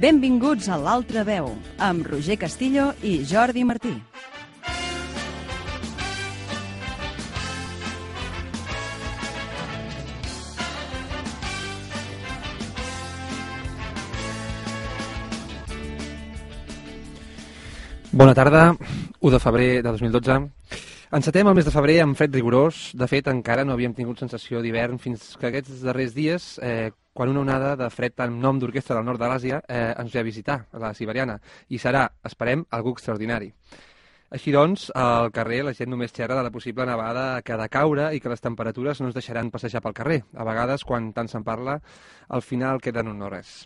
Benvinguts a l'Altra Veu, amb Roger Castillo i Jordi Martí. Bona tarda, 1 de febrer de 2012. Encetem el mes de febrer amb fred rigorós. De fet, encara no havíem tingut sensació d'hivern fins que aquests darrers dies, eh, quan una onada de fred amb nom d'orquestra del nord de l'Àsia eh, ens ve a visitar, a la Siberiana, i serà, esperem, algú extraordinari. Així doncs, al carrer la gent només xerra de la possible nevada que ha de caure i que les temperatures no ens deixaran passejar pel carrer. A vegades, quan tant se'n parla, al final queden un no res.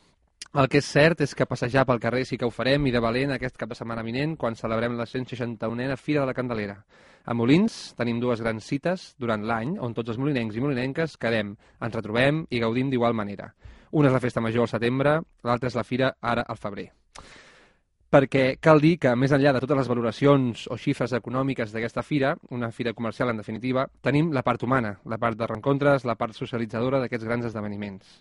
El que és cert és que passejar pel carrer sí que ho farem i de valent aquest cap de setmana vinent quan celebrem la 161a Fira de la Candelera. A Molins tenim dues grans cites durant l'any on tots els molinencs i molinenques quedem, ens retrobem i gaudim d'igual manera. Una és la festa major al setembre, l'altra és la fira ara al febrer. Perquè cal dir que, més enllà de totes les valoracions o xifres econòmiques d'aquesta fira, una fira comercial en definitiva, tenim la part humana, la part de rencontres, la part socialitzadora d'aquests grans esdeveniments.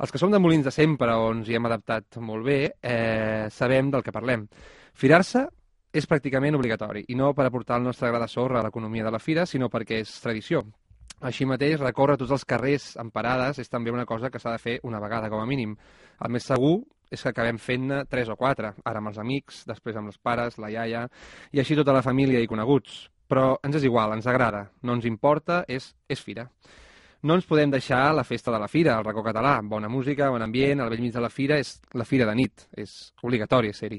Els que som de Molins de sempre, o ens hi hem adaptat molt bé, eh, sabem del que parlem. Firar-se és pràcticament obligatori, i no per aportar el nostre gra de sorra a l'economia de la fira, sinó perquè és tradició. Així mateix, recórrer tots els carrers en parades és també una cosa que s'ha de fer una vegada, com a mínim. El més segur és que acabem fent-ne tres o quatre, ara amb els amics, després amb els pares, la iaia, i així tota la família i coneguts. Però ens és igual, ens agrada, no ens importa, és, és fira. No ens podem deixar la festa de la fira, el racó català. Bona música, bon ambient, al vell mig de la fira és la fira de nit, és obligatori ser-hi.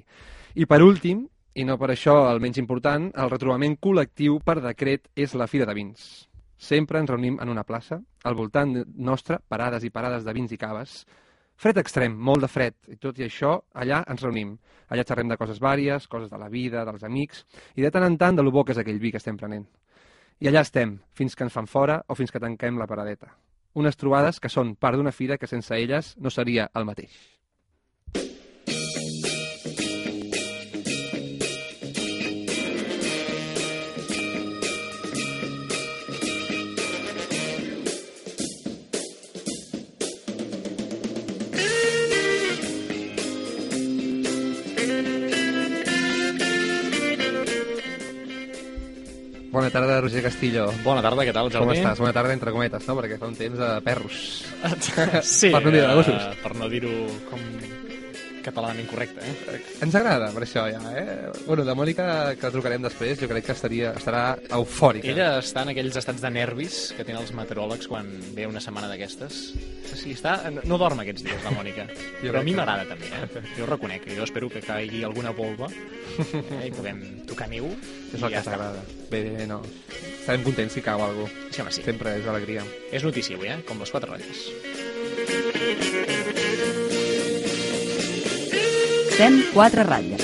I per últim, i no per això el menys important, el retrobament col·lectiu per decret és la fira de vins. Sempre ens reunim en una plaça, al voltant nostre, parades i parades de vins i caves. Fred extrem, molt de fred, i tot i això, allà ens reunim. Allà xerrem de coses vàries, coses de la vida, dels amics, i de tant en tant de lo bo que és aquell vi que estem prenent. I allà estem, fins que ens fan fora o fins que tanquem la paradeta. Unes trobades que són part d'una fira que sense elles no seria el mateix. Bona tarda, Roger Castillo. Bona tarda, què tal, Jordi? Com estàs? Bona tarda, entre cometes, no? Perquè fa un temps de perros. Sí, Per no dir de gossos. eh, per no dir-ho com catalanament correcte, eh? Ens agrada, per això, ja, eh? Bueno, de Mònica, que la trucarem després, jo crec que estaria, estarà eufòrica. Ella està en aquells estats de nervis que tenen els meteoròlegs quan ve una setmana d'aquestes. Sí, està... No dorm aquests dies, la Mònica. Jo Però a mi que- m'agrada també, eh? Jo ho reconec. Jo espero que caigui alguna volva eh? i puguem tocar neu. És el que ja està. t'agrada. Bé, bé, no. Estarem contents si cau algú. Sí, home, sí. Sempre és alegria. És notícia avui, eh? Com les quatre ratlles. 104 ratlles.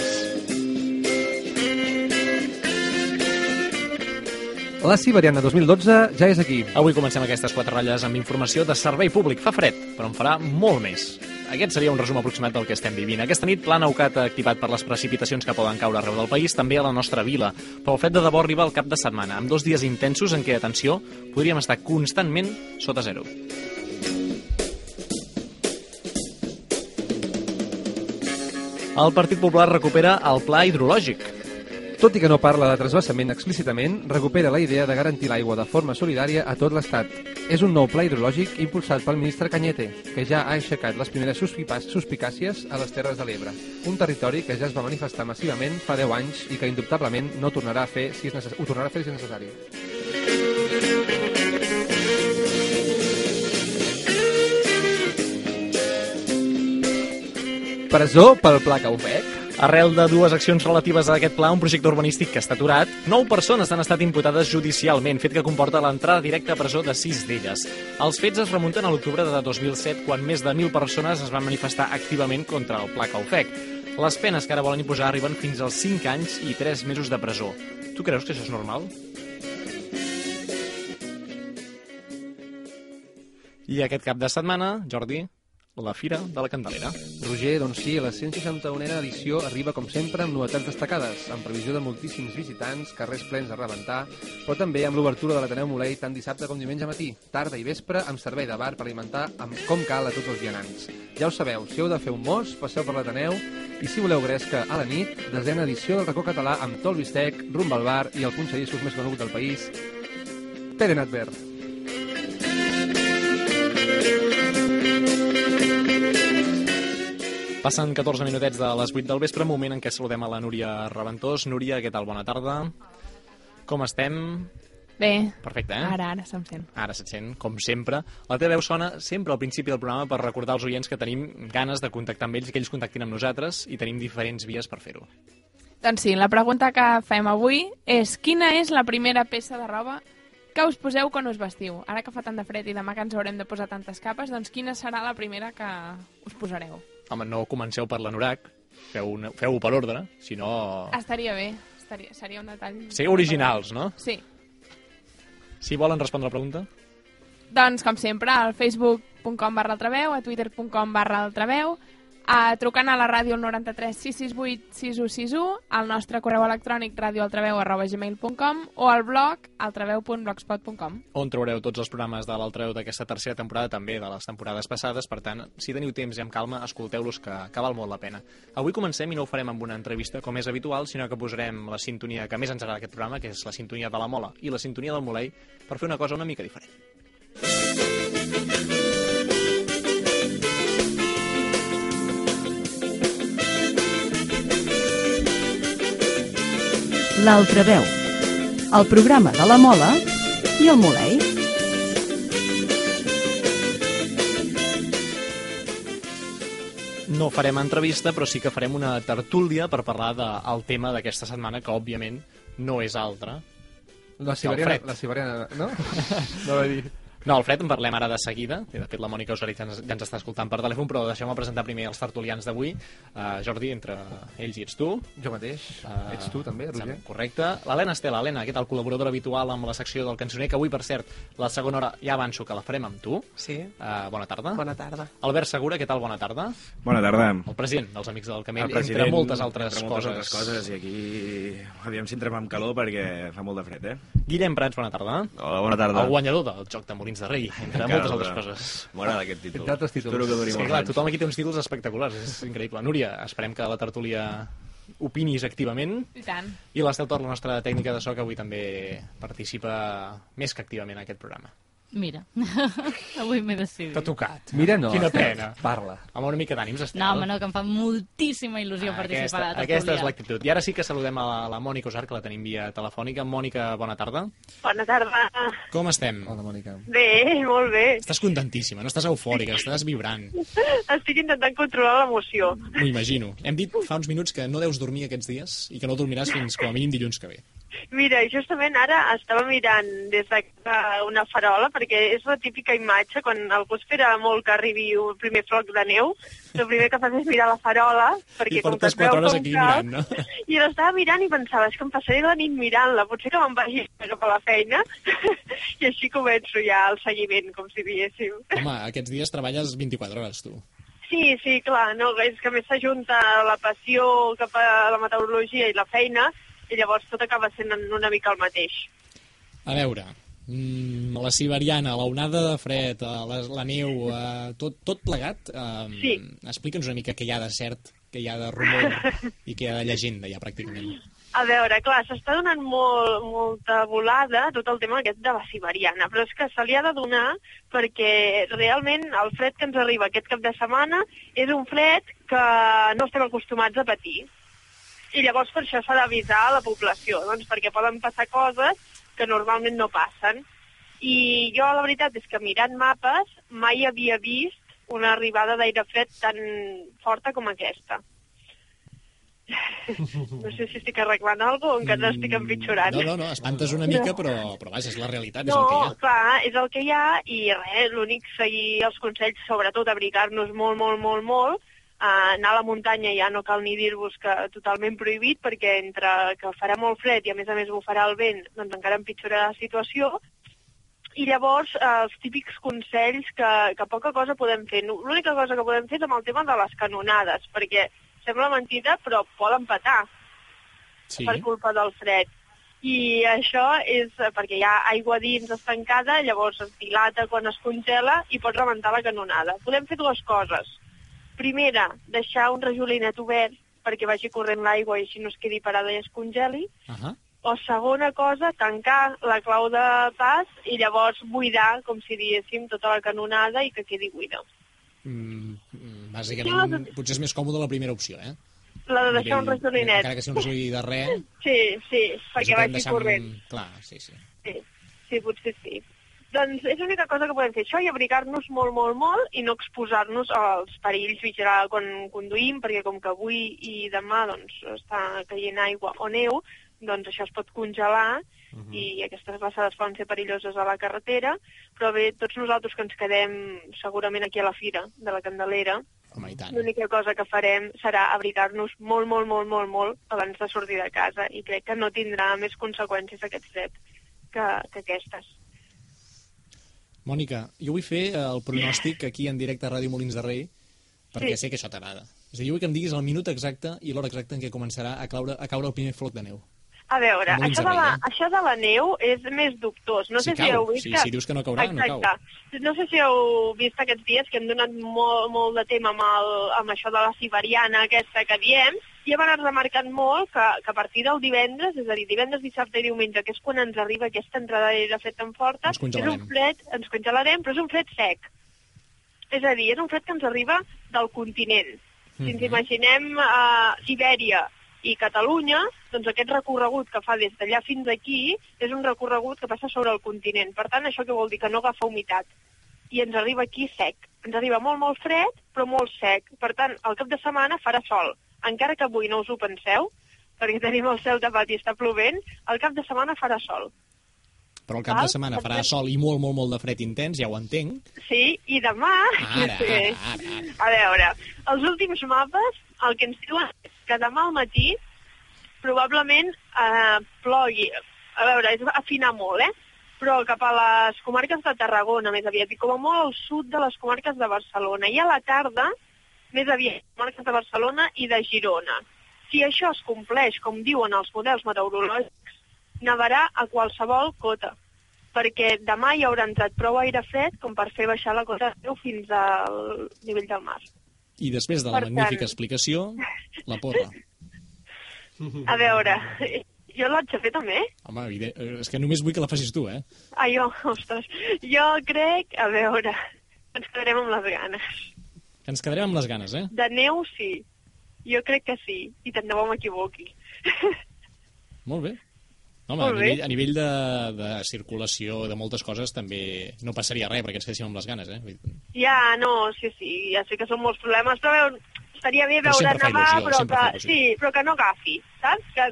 La Siberiana 2012 ja és aquí. Avui comencem aquestes quatre ratlles amb informació de servei públic. Fa fred, però en farà molt més. Aquest seria un resum aproximat del que estem vivint. Aquesta nit, Pla Neucat activat per les precipitacions que poden caure arreu del país, també a la nostra vila. Però el fred de debò arriba al cap de setmana, amb dos dies intensos en què, atenció, podríem estar constantment sota zero. El Partit Popular recupera el pla hidrològic. Tot i que no parla de trasbassament explícitament, recupera la idea de garantir l'aigua de forma solidària a tot l'Estat. És un nou pla hidrològic impulsat pel ministre Cañete, que ja ha aixecat les primeres suspicà- suspicàcies a les Terres de l'Ebre, un territori que ja es va manifestar massivament fa 10 anys i que indubtablement no tornarà a fer si és ho tornarà a fer si és necessari. Presó pel pla Caufec? Arrel de dues accions relatives a aquest pla, un projecte urbanístic que està aturat, nou persones han estat imputades judicialment, fet que comporta l'entrada directa a presó de sis d'elles. Els fets es remunten a l'octubre de 2007, quan més de 1.000 persones es van manifestar activament contra el pla Caufec. Les penes que ara volen imposar arriben fins als 5 anys i 3 mesos de presó. Tu creus que això és normal? I aquest cap de setmana, Jordi, la Fira de la Candelera. Roger, doncs sí, la 161a edició arriba, com sempre, amb novetats destacades, amb previsió de moltíssims visitants, carrers plens a rebentar, però també amb l'obertura de l'Ateneu Molei tant dissabte com diumenge matí, tarda i vespre, amb servei de bar per alimentar amb com cal a tots els vianants. Ja ho sabeu, si heu de fer un mos, passeu per l'Ateneu, i si voleu gresca a la nit, desena edició del racó català amb tot el bistec, rumba al bar i el punxadissos més conegut del país, Pere Natver. Passen 14 minutets de les 8 del vespre, moment en què saludem a la Núria Reventós. Núria, què tal? Bona tarda. Com estem? Bé, Perfecte, eh? ara, ara se'm sent. Ara se't sent, com sempre. La teva veu sona sempre al principi del programa per recordar als oients que tenim ganes de contactar amb ells i que ells contactin amb nosaltres i tenim diferents vies per fer-ho. Doncs sí, la pregunta que fem avui és quina és la primera peça de roba que us poseu quan us vestiu? Ara que fa tant de fred i demà que ens haurem de posar tantes capes, doncs quina serà la primera que us posareu? Home, no comenceu per l'anorac, feu-ho una- feu per ordre, si no... Estaria bé, estaria, seria un detall... Sigueu originals, no? Sí. Si volen respondre la pregunta. Doncs, com sempre, al facebook.com barra altreveu, a twitter.com barra altreveu, a trucant a la ràdio al 93 668 6161, al nostre correu electrònic radioaltreveu arroba gmail.com o al blog altreveu.blogspot.com. on trobareu tots els programes de l'Altreu d'aquesta tercera temporada, també de les temporades passades, per tant, si teniu temps i amb calma, escolteu-los, que, que val molt la pena. Avui comencem i no ho farem amb una entrevista com és habitual, sinó que posarem la sintonia que més ens agrada d'aquest programa, que és la sintonia de la Mola i la sintonia del Molei, per fer una cosa una mica diferent. L'altra veu. El programa de la Mola i el Molei. No farem entrevista, però sí que farem una tertúlia per parlar del tema d'aquesta setmana, que òbviament no és altre. La siberiana, la siberiana, no? no va dir... No, el Fred en parlem ara de seguida. De fet, la Mònica Usarit ja ens, ja ens està escoltant per telèfon, però deixeu-me presentar primer els tertulians d'avui. Uh, Jordi, entre ells i ets tu. Jo mateix. Uh, Ets tu, també, Roger? Correcte. L'Helena Estela. Helena, què tal? Col·laboradora habitual amb la secció del cançoner, que avui, per cert, la segona hora ja avanço que la farem amb tu. Sí, Uh, bona tarda. bona tarda. Albert Segura, què tal? Bona tarda. Bona tarda. El president dels Amics del Camell, El entre moltes altres entre moltes coses. altres coses. I aquí, aviam si entrem amb calor perquè fa molt de fred, eh? Guillem Prats, bona tarda. Hola, bona tarda. El guanyador del joc de Molins de Rei, entre moltes altres coses. M'agrada aquest títol. Entre altres títols. Espero que duri molts clar, anys. tothom aquí té uns títols espectaculars, és increïble. Núria, esperem que la tertúlia opinis activament. I tant. I l'Estel Tor, la nostra tècnica de so, que avui també participa més que activament en aquest programa. Mira, avui m'he decidit. T'ha tocat. Mira, no. Quina pena. Parla. Amb una mica d'ànims, Estel. No, home, no, que em fa moltíssima il·lusió participar aquesta, a la aquesta és l'actitud. I ara sí que saludem a la, la Mònica Usar, que la tenim via telefònica. Mònica, bona tarda. Bona tarda. Com estem? Hola, Mònica. Bé, molt bé. Estàs contentíssima, no estàs eufòrica, estàs vibrant. Estic intentant controlar l'emoció. M'ho imagino. Hem dit fa uns minuts que no deus dormir aquests dies i que no dormiràs fins com a mínim dilluns que ve. Mira, justament ara estava mirant des de una farola, perquè és la típica imatge, quan algú espera molt que arribi un primer floc de neu, el primer que fas és mirar la farola, perquè I com que et veu com aquí cal, mirant, no? I l'estava mirant i pensava, és que em passaré la nit mirant-la, potser que me'n vagi cap a la feina, i així començo ja el seguiment, com si diguéssim. Home, aquests dies treballes 24 hores, tu. Sí, sí, clar, no, és que més s'ajunta la passió cap a la meteorologia i la feina i llavors tot acaba sent una mica el mateix. A veure, mm, la siberiana, la onada de fred, eh, la, la neu, eh, tot, tot plegat, eh, Sí. explica'ns una mica què hi ha de cert, què hi ha de rumor i què hi ha de llegenda ja pràcticament. A veure, clar, s'està donant molt, molta volada tot el tema aquest de la siberiana, però és que se li ha de donar perquè realment el fred que ens arriba aquest cap de setmana és un fred que no estem acostumats a patir. I llavors per això s'ha d'avisar a la població, doncs perquè poden passar coses que normalment no passen. I jo la veritat és que mirant mapes mai havia vist una arribada d'aire fred tan forta com aquesta. No sé si estic arreglant alguna cosa o encara estic empitjorant. Mm, No, no, no, espantes una mica, però, però vaja, és la realitat, és No, el que hi ha. clar, és el que hi ha i res, l'únic seguir els consells, sobretot abrigar-nos molt, molt, molt, molt, uh, anar a la muntanya ja no cal ni dir-vos que totalment prohibit perquè entre que farà molt fred i a més a més bufarà el vent, doncs encara empitjorarà la situació I llavors, eh, els típics consells que, que poca cosa podem fer. L'única cosa que podem fer és amb el tema de les canonades, perquè sembla mentida, però poden petar Sí. per culpa del fred. I això és perquè hi ha aigua dins estancada, llavors es dilata quan es congela i pot rebentar la canonada. Podem fer dues coses. Primera, deixar un rajolinet obert perquè vagi corrent l'aigua i així no es quedi parada i es congeli. Ahà. O segona cosa, tancar la clau de pas i llavors buidar, com si diéssim, tota la canonada i que quedi buida. Mm, bàsicament, potser és més còmode la primera opció, eh? La de deixar un rajolinet. Encara que sigui un rajolí de res, Sí, sí, perquè vagi corrent. Clar, sí, sí. Sí, sí, potser sí. Doncs és l'única cosa que podem fer, això, i abrigar-nos molt, molt, molt, i no exposar-nos als perills vigilar quan conduïm, perquè com que avui i demà doncs, està caient aigua o neu, doncs això es pot congelar i aquestes glaçades poden ser perilloses a la carretera, però bé, tots nosaltres que ens quedem segurament aquí a la fira de la Candelera, l'única cosa que farem serà abrigar-nos molt, molt, molt, molt, molt abans de sortir de casa i crec que no tindrà més conseqüències aquest fred que, que aquestes. Mònica, jo vull fer eh, el pronòstic aquí en directe a Ràdio Molins de Rei, perquè Sí. sé que això t'agrada. És a dir, vull que em diguis el minut exacte i l'hora exacta en què començarà a caure, a caure el primer floc de neu. A veure, això de la, eh? això de la neu és més dubtós. No Si sé si cau, heu vist si- que... si dius que no caurà, no cau. Exacte. No sé si heu vist aquests dies que hem donat molt, molt de tema amb, el, amb això de la siberiana aquesta que diem, i hem anat remarcant molt que, que a partir del divendres, és a dir, divendres, dissabte i diumenge, que és quan ens arriba aquesta entrada de fred tan forta, Ens és un fred, ens congelarem, però és un fred sec. És a dir, és un fred que ens arriba del continent. Si ens Mhm. imaginem a Sibèria i Catalunya, doncs aquest recorregut que fa des d'allà fins aquí és un recorregut que passa sobre el continent. Per tant, això què vol dir? Que no agafa humitat. I ens arriba aquí sec. Ens arriba molt, molt fred, però molt sec. Per tant, al cap de setmana farà sol. Encara que avui no us ho penseu, perquè tenim el cel tapat i està plovent, al cap de setmana farà sol. Però el cap Val? de setmana farà sol i molt, molt, molt de fred intens, ja ho entenc. Sí, i demà... Ara, sí. ara, ara, ara. A veure, els últims mapes el que ens diuen és que demà al matí probablement eh, plogui. A veure, és afinar molt, eh? Però cap a les comarques de Tarragona, més aviat, i com a molt al sud de les comarques de Barcelona. I a la tarda, més aviat, comarques de Barcelona i de Girona. Si això es compleix, com diuen els models meteorològics, nevarà a qualsevol cota perquè demà hi haurà entrat prou aire fred com per fer baixar la cota fins al nivell del mar. I després de la Per tant- magnífica explicació, la porra. A veure, jo l'haig de fer també? Home, evident, eh, és que només vull que la facis tu, eh? Ah, jo, ostres, jo crec, a veure, ens quedarem amb les ganes. Que ens quedarem amb les ganes, eh? De neu, sí. Jo crec que sí, i tant de bo m'equivoqui. Molt bé. Home, Molt a nivell, a nivell de, de circulació, de moltes coses, també no passaria res perquè ens quedéssim amb les ganes, eh? Ja, no, sí, sí, ja sé que són molts problemes, però estaria bé Però veure nevar, però sempre que, sí, però que no agafi, saps? Que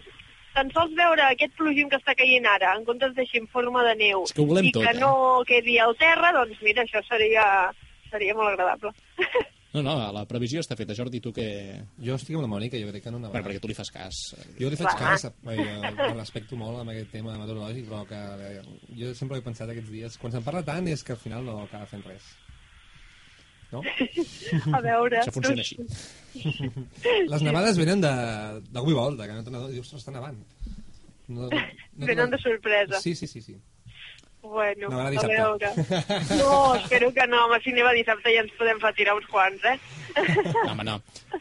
tan sols veure aquest plogim que està caient ara, en comptes d'així en forma de neu, És que i tot, que eh? no quedi al terra, doncs mira, això seria, seria molt agradable. No, no, la previsió està feta. Jordi, tu que... Jo estic amb la Mònica, jo crec que no Bueno, perquè tu li fas cas. Jo li faig Clar. cas, eh, respecto molt amb aquest tema meteorològic, però que eh, jo sempre he pensat aquests dies, quan se'n parla tant és que al final no acaba fent res. No? A veure... Això funciona així. Les nevades venen de, d'avui volta, que no te n'adones, dius, ostres, està nevant. No, no Venen de sorpresa. Sí, sí, sí, sí. Bueno, a dissabte. veure. No, espero que no, home, si neva dissabte ja ens podem fa tirar uns quants, eh? No, home, no.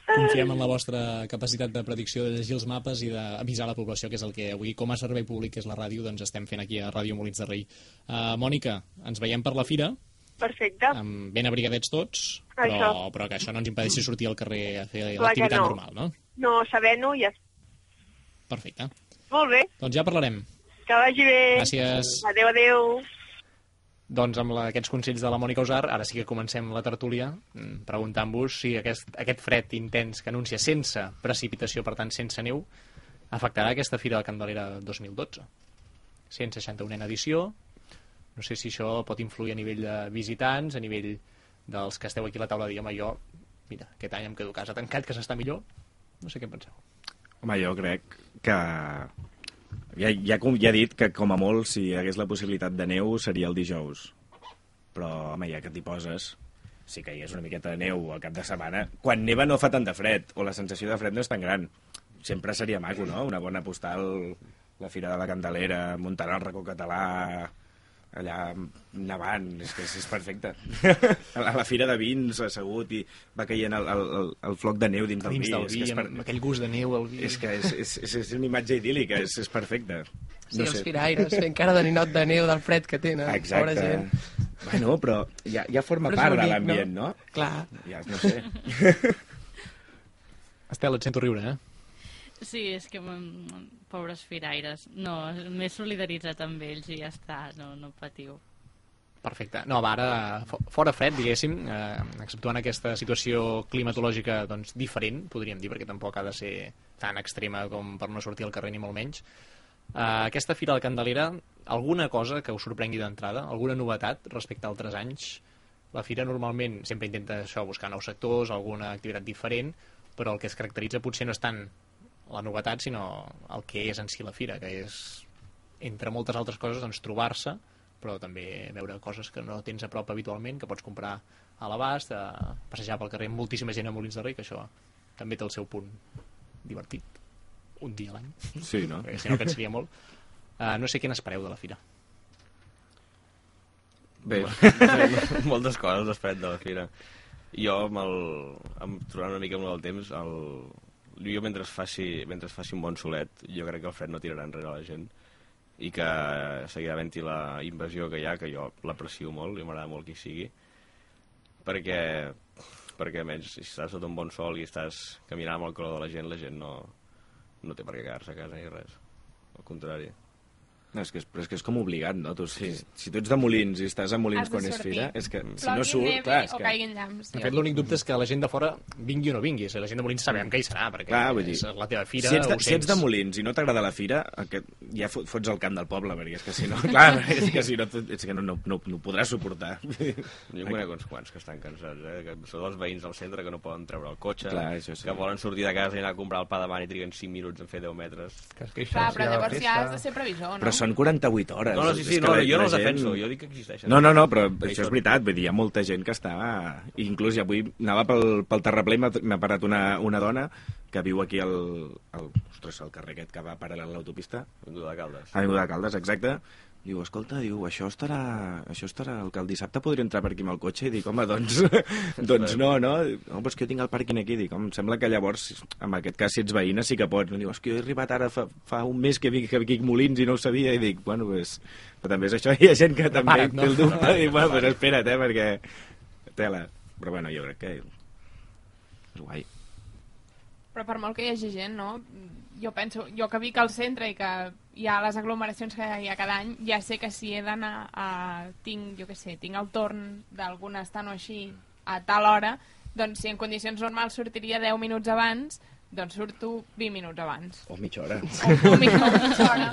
Confiem en la vostra capacitat de predicció de llegir els mapes i d'avisar la població, que és el que avui, com a servei públic, que és la ràdio, doncs estem fent aquí a Ràdio Molins de Rei. Uh, Mònica, ens veiem per la fira, Perfecte. amb ben abrigadets tots, però, Això. però que això no ens impedeixi sortir al carrer a fer l'activitat no. normal, no? No, sabent-ho ja... Perfecte. Molt bé, Doncs ja parlarem. que vagi bé. Gràcies. Adéu, adéu. Doncs amb la, aquests consells de la Mònica Usar, ara sí que comencem la tertúlia, mm, preguntant-vos si aquest, aquest fred intens que anuncia sense precipitació, per tant sense neu, afectarà aquesta Fira de Candelera 2012. 161a edició, no sé si això pot influir a nivell de visitants, a nivell dels que esteu aquí a la taula home, jo, mira, aquest any em quedo a casa tancat, que s'està millor, no sé què en penseu. Home, jo crec que Ja, ja, ja he dit que, com a molt, si hi hagués la possibilitat de neu, seria el dijous. Però, home, ja que t'hi poses, si caigués una miqueta de neu al cap de setmana... Quan neva no fa tant de fred, o la sensació de fred no és tan gran. Sempre seria maco, no? Una bona postal, la Fira de la Candelera, muntant el racó català, allà nevant, és que és, és perfecte. a la Fira de Vins, assegut, i va caient el, el, el, el floc de neu dins del Dins vi. del és vi, que és, amb aquell gust de neu al vi. és que és, és, és, és una imatge idíl·lica, és, és perfecte. Sí, els firaires fent cara de ninot de neu del fred que tenen. Pobra Exacte. gent. Bueno, però ja, ja forma Però part de bonic, l'ambient, no? no? Clar. Ja, no sé. Estel, et sento riure, eh? Sí, és que... Pobres firaires. No, m'he solidaritzat amb ells i ja està, no, no patiu. Perfecte. No, ara, fo- fora fred, diguéssim, eh, exceptuant aquesta situació climatològica doncs, diferent, podríem dir, perquè tampoc ha de ser tan extrema com per no sortir al carrer ni molt menys. Eh, aquesta Fira de Candelera, alguna cosa que us sorprengui d'entrada? Alguna novetat respecte a altres anys? La Fira normalment sempre intenta això, buscar nous sectors, alguna activitat diferent, però el que es caracteritza potser no és tant la novetat, sinó el que és en si la Fira, que és, entre moltes altres coses, doncs, trobar-se, però també veure coses que no tens a prop habitualment, que pots comprar a l'abast, a passejar pel carrer amb moltíssima gent a Molins de Rei, que això també té el seu punt divertit. Un dia a l'any, Sí, no? perquè si no cansaria molt. Uh, no sé què n'espereu de la fira. Bé, moltes coses després de la fira. Jo, amb el, amb, trobant una mica amb el temps, el, jo mentre es, faci, mentre es faci un bon solet, jo crec que el fred no tirarà enrere la gent i que seguirà havent-hi la invasió que hi ha, que jo l'aprecio molt, i m'agrada molt que hi sigui, perquè, perquè almenys si estàs sota un bon sol i estàs caminant amb el color de la gent, la gent no, no té per què quedar-se a casa ni res. Al contrari. No, és que és, però és que és com obligat, no? Tu, si, si tu ets de Molins i estàs a Molins quan és fira, és que si Plogui, no surt, nevi clar, és o que... caiguin llamps. De fet, l'únic dubte és que la gent de fora vingui o no vingui. Si la gent de Molins sabem que hi serà, perquè Clar, vull dir, és la teva fira, si ets, de, si ets de. Molins i no t'agrada la fira, aquest, ja fot- fots el camp del poble, perquè és que si no, clar, és que si no, és que no, no, no, no ho podràs suportar. Jo en conec uns quants que estan cansats, eh? que són els veïns del centre que no poden treure el cotxe, Clar, això sí. que volen sortir de casa i anar a comprar el pa de mà i triguen 5 minuts en fer 10 metres. Que Clar, si però llavors ja has de ser previsor, no? Però són 48 hores. No, no, sí, sí, no, jo no els gent- defenso, jo dic que existeixen. No, no, no, però Hi això és veritat, vull dir, hi ha molta gent que està... I inclús avui anava pel, pel terraplè i m'ha parat una, una dona que viu aquí al, al, ostres, al carrer aquest que va paral·lel a l'autopista, Avinguda de Caldes. Avinguda de Caldes, exacte. Diu, escolta, diu, això estarà, això estarà, el que el dissabte podria entrar per aquí amb el cotxe? I dic, home, doncs, doncs no, no? No, però és que jo tinc el pàrquing aquí. Dic, home, em sembla que llavors, en aquest cas, si ets veïna, sí que pots. Diu, és que jo he arribat ara fa, fa un mes que vinc, que vinc a Molins i no ho sabia. I dic, bueno, pues, però també és això, hi ha gent que també Prepara't, no? té el dubte. I dic, bueno, pues espera't, eh, perquè... Tela. Però bueno, jo crec que és guai. Però per molt que hi hagi gent, no? Jo penso, jo que vic al centre i que hi ha les aglomeracions que hi ha cada any, ja sé que si he d'anar a... tinc, jo què sé, tinc el torn d'algun estant o així a tal hora, doncs si en condicions normals sortiria 10 minuts abans, doncs surto 20 minuts abans. O mitja hora. O, o mitja, o mitja hora.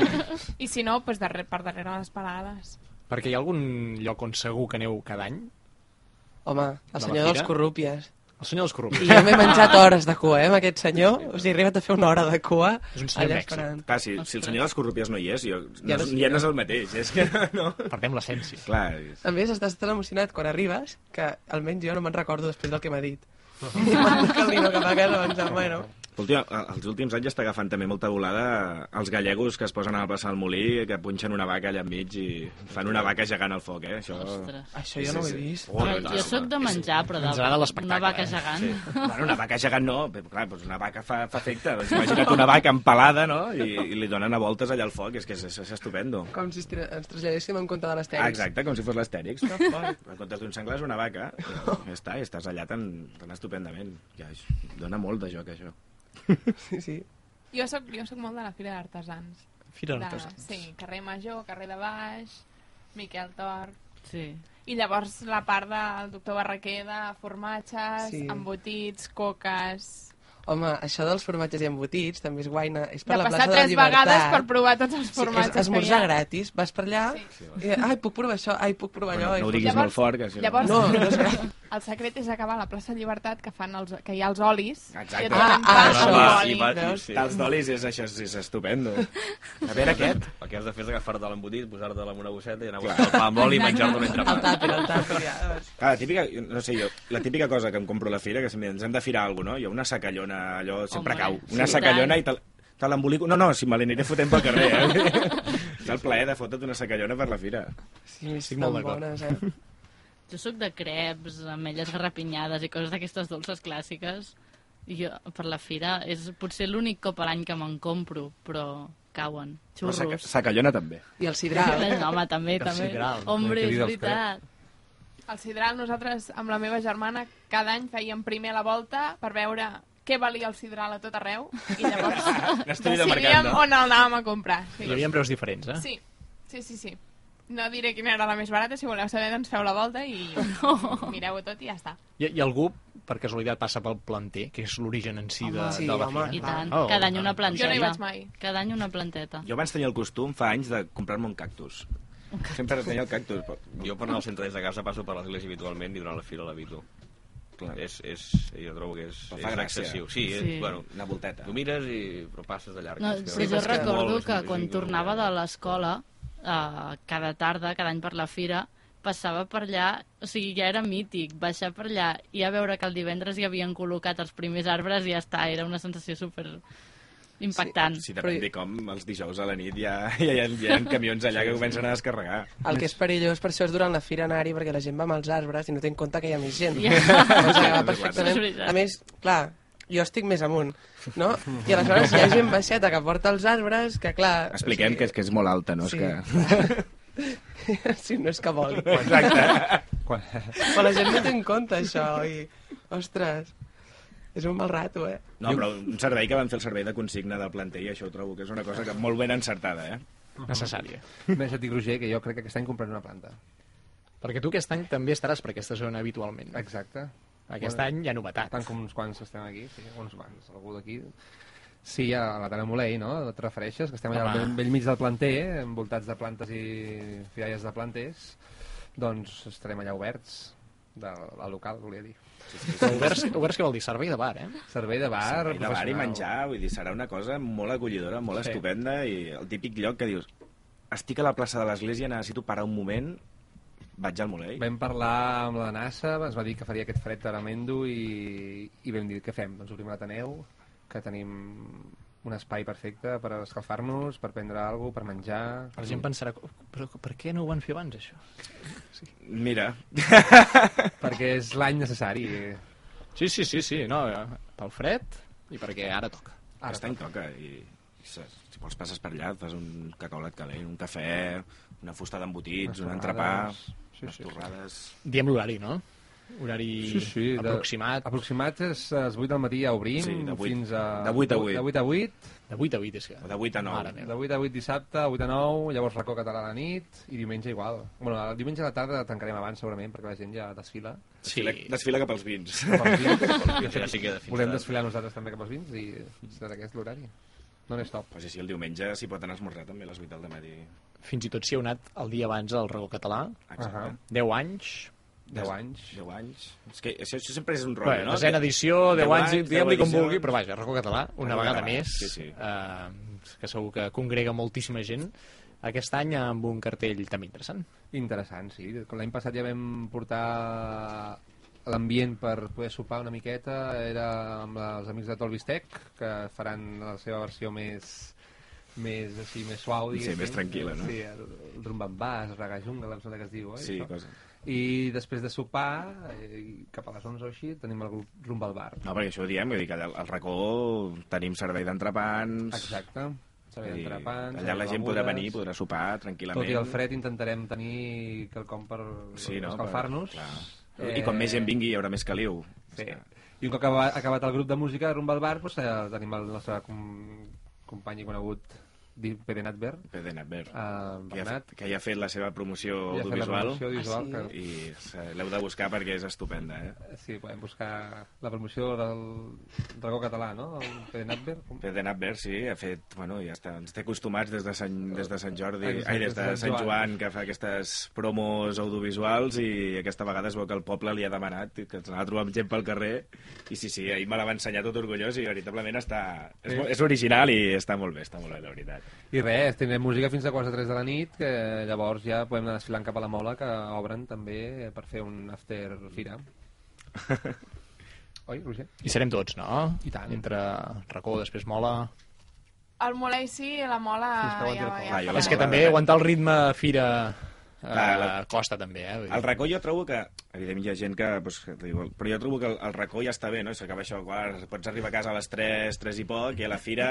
I si no, doncs darrere, per darrere les parades. Perquè hi ha algun lloc on segur que aneu cada any? Home, De el senyor dels corrúpies. El senyor dels corruptes. I jo m'he menjat hores de cua, eh, amb aquest senyor. O sigui, he arribat a fer una hora de cua És un senyor mèxic. esperant. Clar, si, si el senyor dels corrupies no hi és, jo, Ja no, ja no és el mateix. És que no... Perdem l'essència. Clar, és... A més, estàs tan emocionat quan arribes que almenys jo no me'n recordo després del que m'ha dit. I me'n el camino cap a casa pensant, bueno... Últim, els últims anys està agafant també molta volada els gallegos que es posen a passar al molí, que punxen una vaca allà enmig i fan una vaca gegant al foc, eh? Això... Ostres. Això jo no ho he vist. Oh, Jo, jo sóc de menjar, però de, una vaca eh? gegant. Sí. Bueno, una vaca gegant no, però, clar, doncs una vaca fa, fa efecte. Doncs imagina't una vaca empalada, no? I, i li donen a voltes allà al foc, és que és, és, és estupendo. Com si ens traslladéssim en compte de les tècnics. Ah, exacte, com si fos l'Astèrix. No, en comptes d'un senglar és una vaca. Ja està, i estàs allà tan, tan estupendament. Ja, això dona molt de joc, això. Sí, sí. Jo soc, jo soc molt de la Fira d'Artesans. Fira De- d'artesans. Sí, carrer Major, carrer de Baix, Miquel Tor... Sí. I llavors la part del doctor Barraquer de formatges, Sí. embotits, coques... Home, això dels formatges i embotits també és guaina. És per De la passar plaça de la tres vegades per provar tots els Sí, formatges que esmorzar hi ha. gratis. Vas per allà i, ai, puc provar això, ai, puc provar allò. No ho diguis Llavors- molt fort, que si no... Llavors, No, no és el secret és acabar a la plaça Llibertat, que, fan els, que hi ha els olis. Exacte. Et donen Ah, pa ah, amb això. oli. I va- veus? sí. D'olis és això, és, és estupendo. A veure aquest. El que has de fer és agafar-te l'embotit, posar-te-la en una bosseta i anar a buscar el pa amb oli i menjar-te un El entrepà. tàper, el tàper, ja. doncs. Clar, la típica, no sé jo, la típica cosa que em compro a la fira, que si ens hem de firar alguna cosa, no? Jo una sacallona, allò sempre Home, cau. Una sí, sacallona i te, te l'embolico... No, no, si me l'aniré fotent pel carrer, eh? És el plaer de fotre't una sacallona per la fira. Sí, Estic molt d'acord. bones, eh? Jo sóc de creps, ametlles garrapinyades i coses d'aquestes dolces clàssiques. I jo, per la fira, és potser l'únic cop a l'any que me'n compro, però cauen. Però saca, Xurros. sacallona també. I el sidral. No, home, també, El també. sidral. Hombre, El és veritat. Al Sidral nosaltres, amb la meva germana, cada any fèiem primer la volta per veure què valia el Sidral a tot arreu i llavors L'estudi de mercat, decidíem no? on el anàvem a comprar. Sí. Hi havia preus diferents, eh? sí, sí, sí, sí. No diré quina era la més barata, si voleu saber, doncs feu la volta i mireu-ho tot i ja està. I, I algú, per casualitat, passa pel planter, que és l'origen en si de, sí, de la home. fira. I tant. Oh, Cada any una planteta. Jo no hi vaig mai. Cada any una planteta. Jo abans tenia el costum, fa anys, de comprar-me un cactus. Sempre tenia el cactus. Però... Jo per anar al centre des de casa passo per l'església habitualment i durant la fira l'habito. Clar. És, és, jo trobo que és, Però és fa gràcia. excessiu. Sí, Sí. És, bueno, Una volteta. tu mires i però passes de llarg. No, És que- sí, jo és que- recordo Molt, que és quan tornava de l'escola, eh, cada tarda, cada any per la fira, passava per allà, o sigui, ja era mític, baixar per allà i a veure que el divendres hi havien col·locat els primers arbres i ja està, era una sensació super impactant. Sí, depèn de com els dijous a la nit ja, ja, hi ha, hi ha camions allà que comencen a descarregar. El que és perillós per això és durant la fira anar-hi perquè la gent va amb els arbres i no té en compte que hi ha més gent. Ja. O sigui, perfectament. A més, clar, jo estic més amunt, no? I aleshores hi ha gent baixeta que porta els arbres que, clar... Expliquem que és, que és molt alta, no? Sí. És que... Sí, no és que vol. Exacte. Quan... Però la gent no té en compte això i... Ostres, és un mal rato, eh? No, però un servei que van fer el servei de consigna del planter i això ho trobo que és una cosa que molt ben encertada, eh? necessària. Més et dic, Roger, que jo crec que aquest any compraré una planta. Perquè tu aquest any també estaràs per aquesta zona habitualment. Exacte. Aquest Bueno, any hi ha novetat. Tant com uns quants estem aquí, sí, uns quants, algú d'aquí. Sí, a la Tana Molei, no? Et refereixes? Que estem allà Home. al vell mig del planter, envoltats de plantes i fialles de planters. Doncs estarem allà oberts, del, al local, volia dir. Però oberts, oberts què vol dir? Servei de bar, eh? Servei de bar, Servei de bar i menjar, vull dir, serà una cosa molt acollidora, molt Sí. estupenda i el típic lloc que dius estic a la plaça de l'església, necessito parar un moment, vaig al Molei. Vam parlar amb la NASA, ens va dir que faria aquest fred tremendo i, i vam dir, què fem? Doncs obrim l'Ateneu, que tenim un espai perfecte per escalfar-nos, per prendre alguna per menjar... La gent pensarà, però per què no ho van fer abans, això? Mira, Perquè és l'any necessari. Sí, sí, sí, sí, no, eh, pel fred i perquè ara toca. Ara Aquest any toca i, i se- si vols passes per allà, fas un cacaolat calent, un cafè, una fusta d'embotits, un entrepà. Sí, unes sí, sí. torrades... Diem l'horari, no? Horari Sí, sí, de- aproximat. Aproximat és a les 8 del matí ja obrim, Sí, de vuit- fins a... de vuit a vuit. De 8 a 8, De 8 a 8, és que... O de 8 a 9. Mare de meva. 8 a 8 dissabte, 8 a 9, llavors racó català a la nit, i diumenge igual. Bueno, el diumenge a la tarda tancarem abans, segurament, perquè la gent ja desfila. Sí, Desfila, desfila cap als vins. Cap als Ja sí que volem desfilar nosaltres també cap als vins i serà aquest l'horari. No n'és top. Pues sí, el diumenge s'hi pot anar a esmorzar també a les 8 del matí. fins i tot si heu anat el dia abans al Regó Català, Exacte. Ahà. 10 anys, 10 anys. 10 anys. És que això, això sempre és un Bé, rotllo, no? desena edició, 10 anys, diguem-li com vulgui, però vaja, Racó Català, una Racó vegada Català, més, sí, sí. Eh, que segur que congrega moltíssima gent, aquest any amb un cartell també interessant. Interessant, sí. Com l'any passat ja vam portar l'ambient per poder sopar una miqueta, era amb els amics de Tolbistec, que faran la seva versió més més així, més suau, Sí, diguéssim. més tranquil·la, no? Sí, el, el rumbambàs, el regajungle, em sembla que es diu, oi? Sí, cosa. I després de sopar, eh, cap a les 11 o així, tenim el grup rumba al bar. No, perquè això ho diem, vull dir que allà al racó tenim servei d'entrepans... Exacte. Servei d'entrepans, Allà la gent podrà venir, podrà sopar tranquil·lament. Tot i el fred intentarem tenir quelcom per Sí, no? escalfar-nos. Clar. I com més gent vingui hi haurà més caliu. Sí. I un cop acabat, el grup de música Rumba al Bar, doncs, eh, tenim el nostre com, company i conegut di Pedenatber, Pede Natber. uh, que, ja, que ja ha fet la seva promoció la audiovisual promoció audiovisual. Ah, que, i se- l'heu de buscar perquè és estupenda, eh? sí, podem buscar la promoció del dragó català, no? El Pedenatber. Com? Pede Natber, sí, ha fet... Bueno, ja està, ens té acostumats des de Sant, des de Sant Jordi, Ai, ai, des de Sant Joan. Joan, que fa aquestes promos audiovisuals i aquesta vegada es veu que el poble li ha demanat que ens anava a trobar amb gent pel carrer i sí, sí, ahir me la va ensenyar tot orgullós i veritablement està... És, Sí. mo- és original i està molt bé, està molt bé, la veritat. I res, tindrem música fins a quarts de tres de la nit, que llavors ja podem anar desfilant cap a la Mola, que obren també per fer un after fira. Oi, Roger? I serem tots, no? I tant. Entre racó, després mola... El Molei sí, la Mola ja, el ja, ja, la És que Mola, també aguantar el ritme fira eh, Clar, la- costa també, eh? El racó jo trobo que, evidentment hi ha gent que, doncs, que diu, però jo trobo que el, el racó ja està bé, no? I s'acaba això, quan pots arribar a casa a les 3, 3 i poc, i a la fira,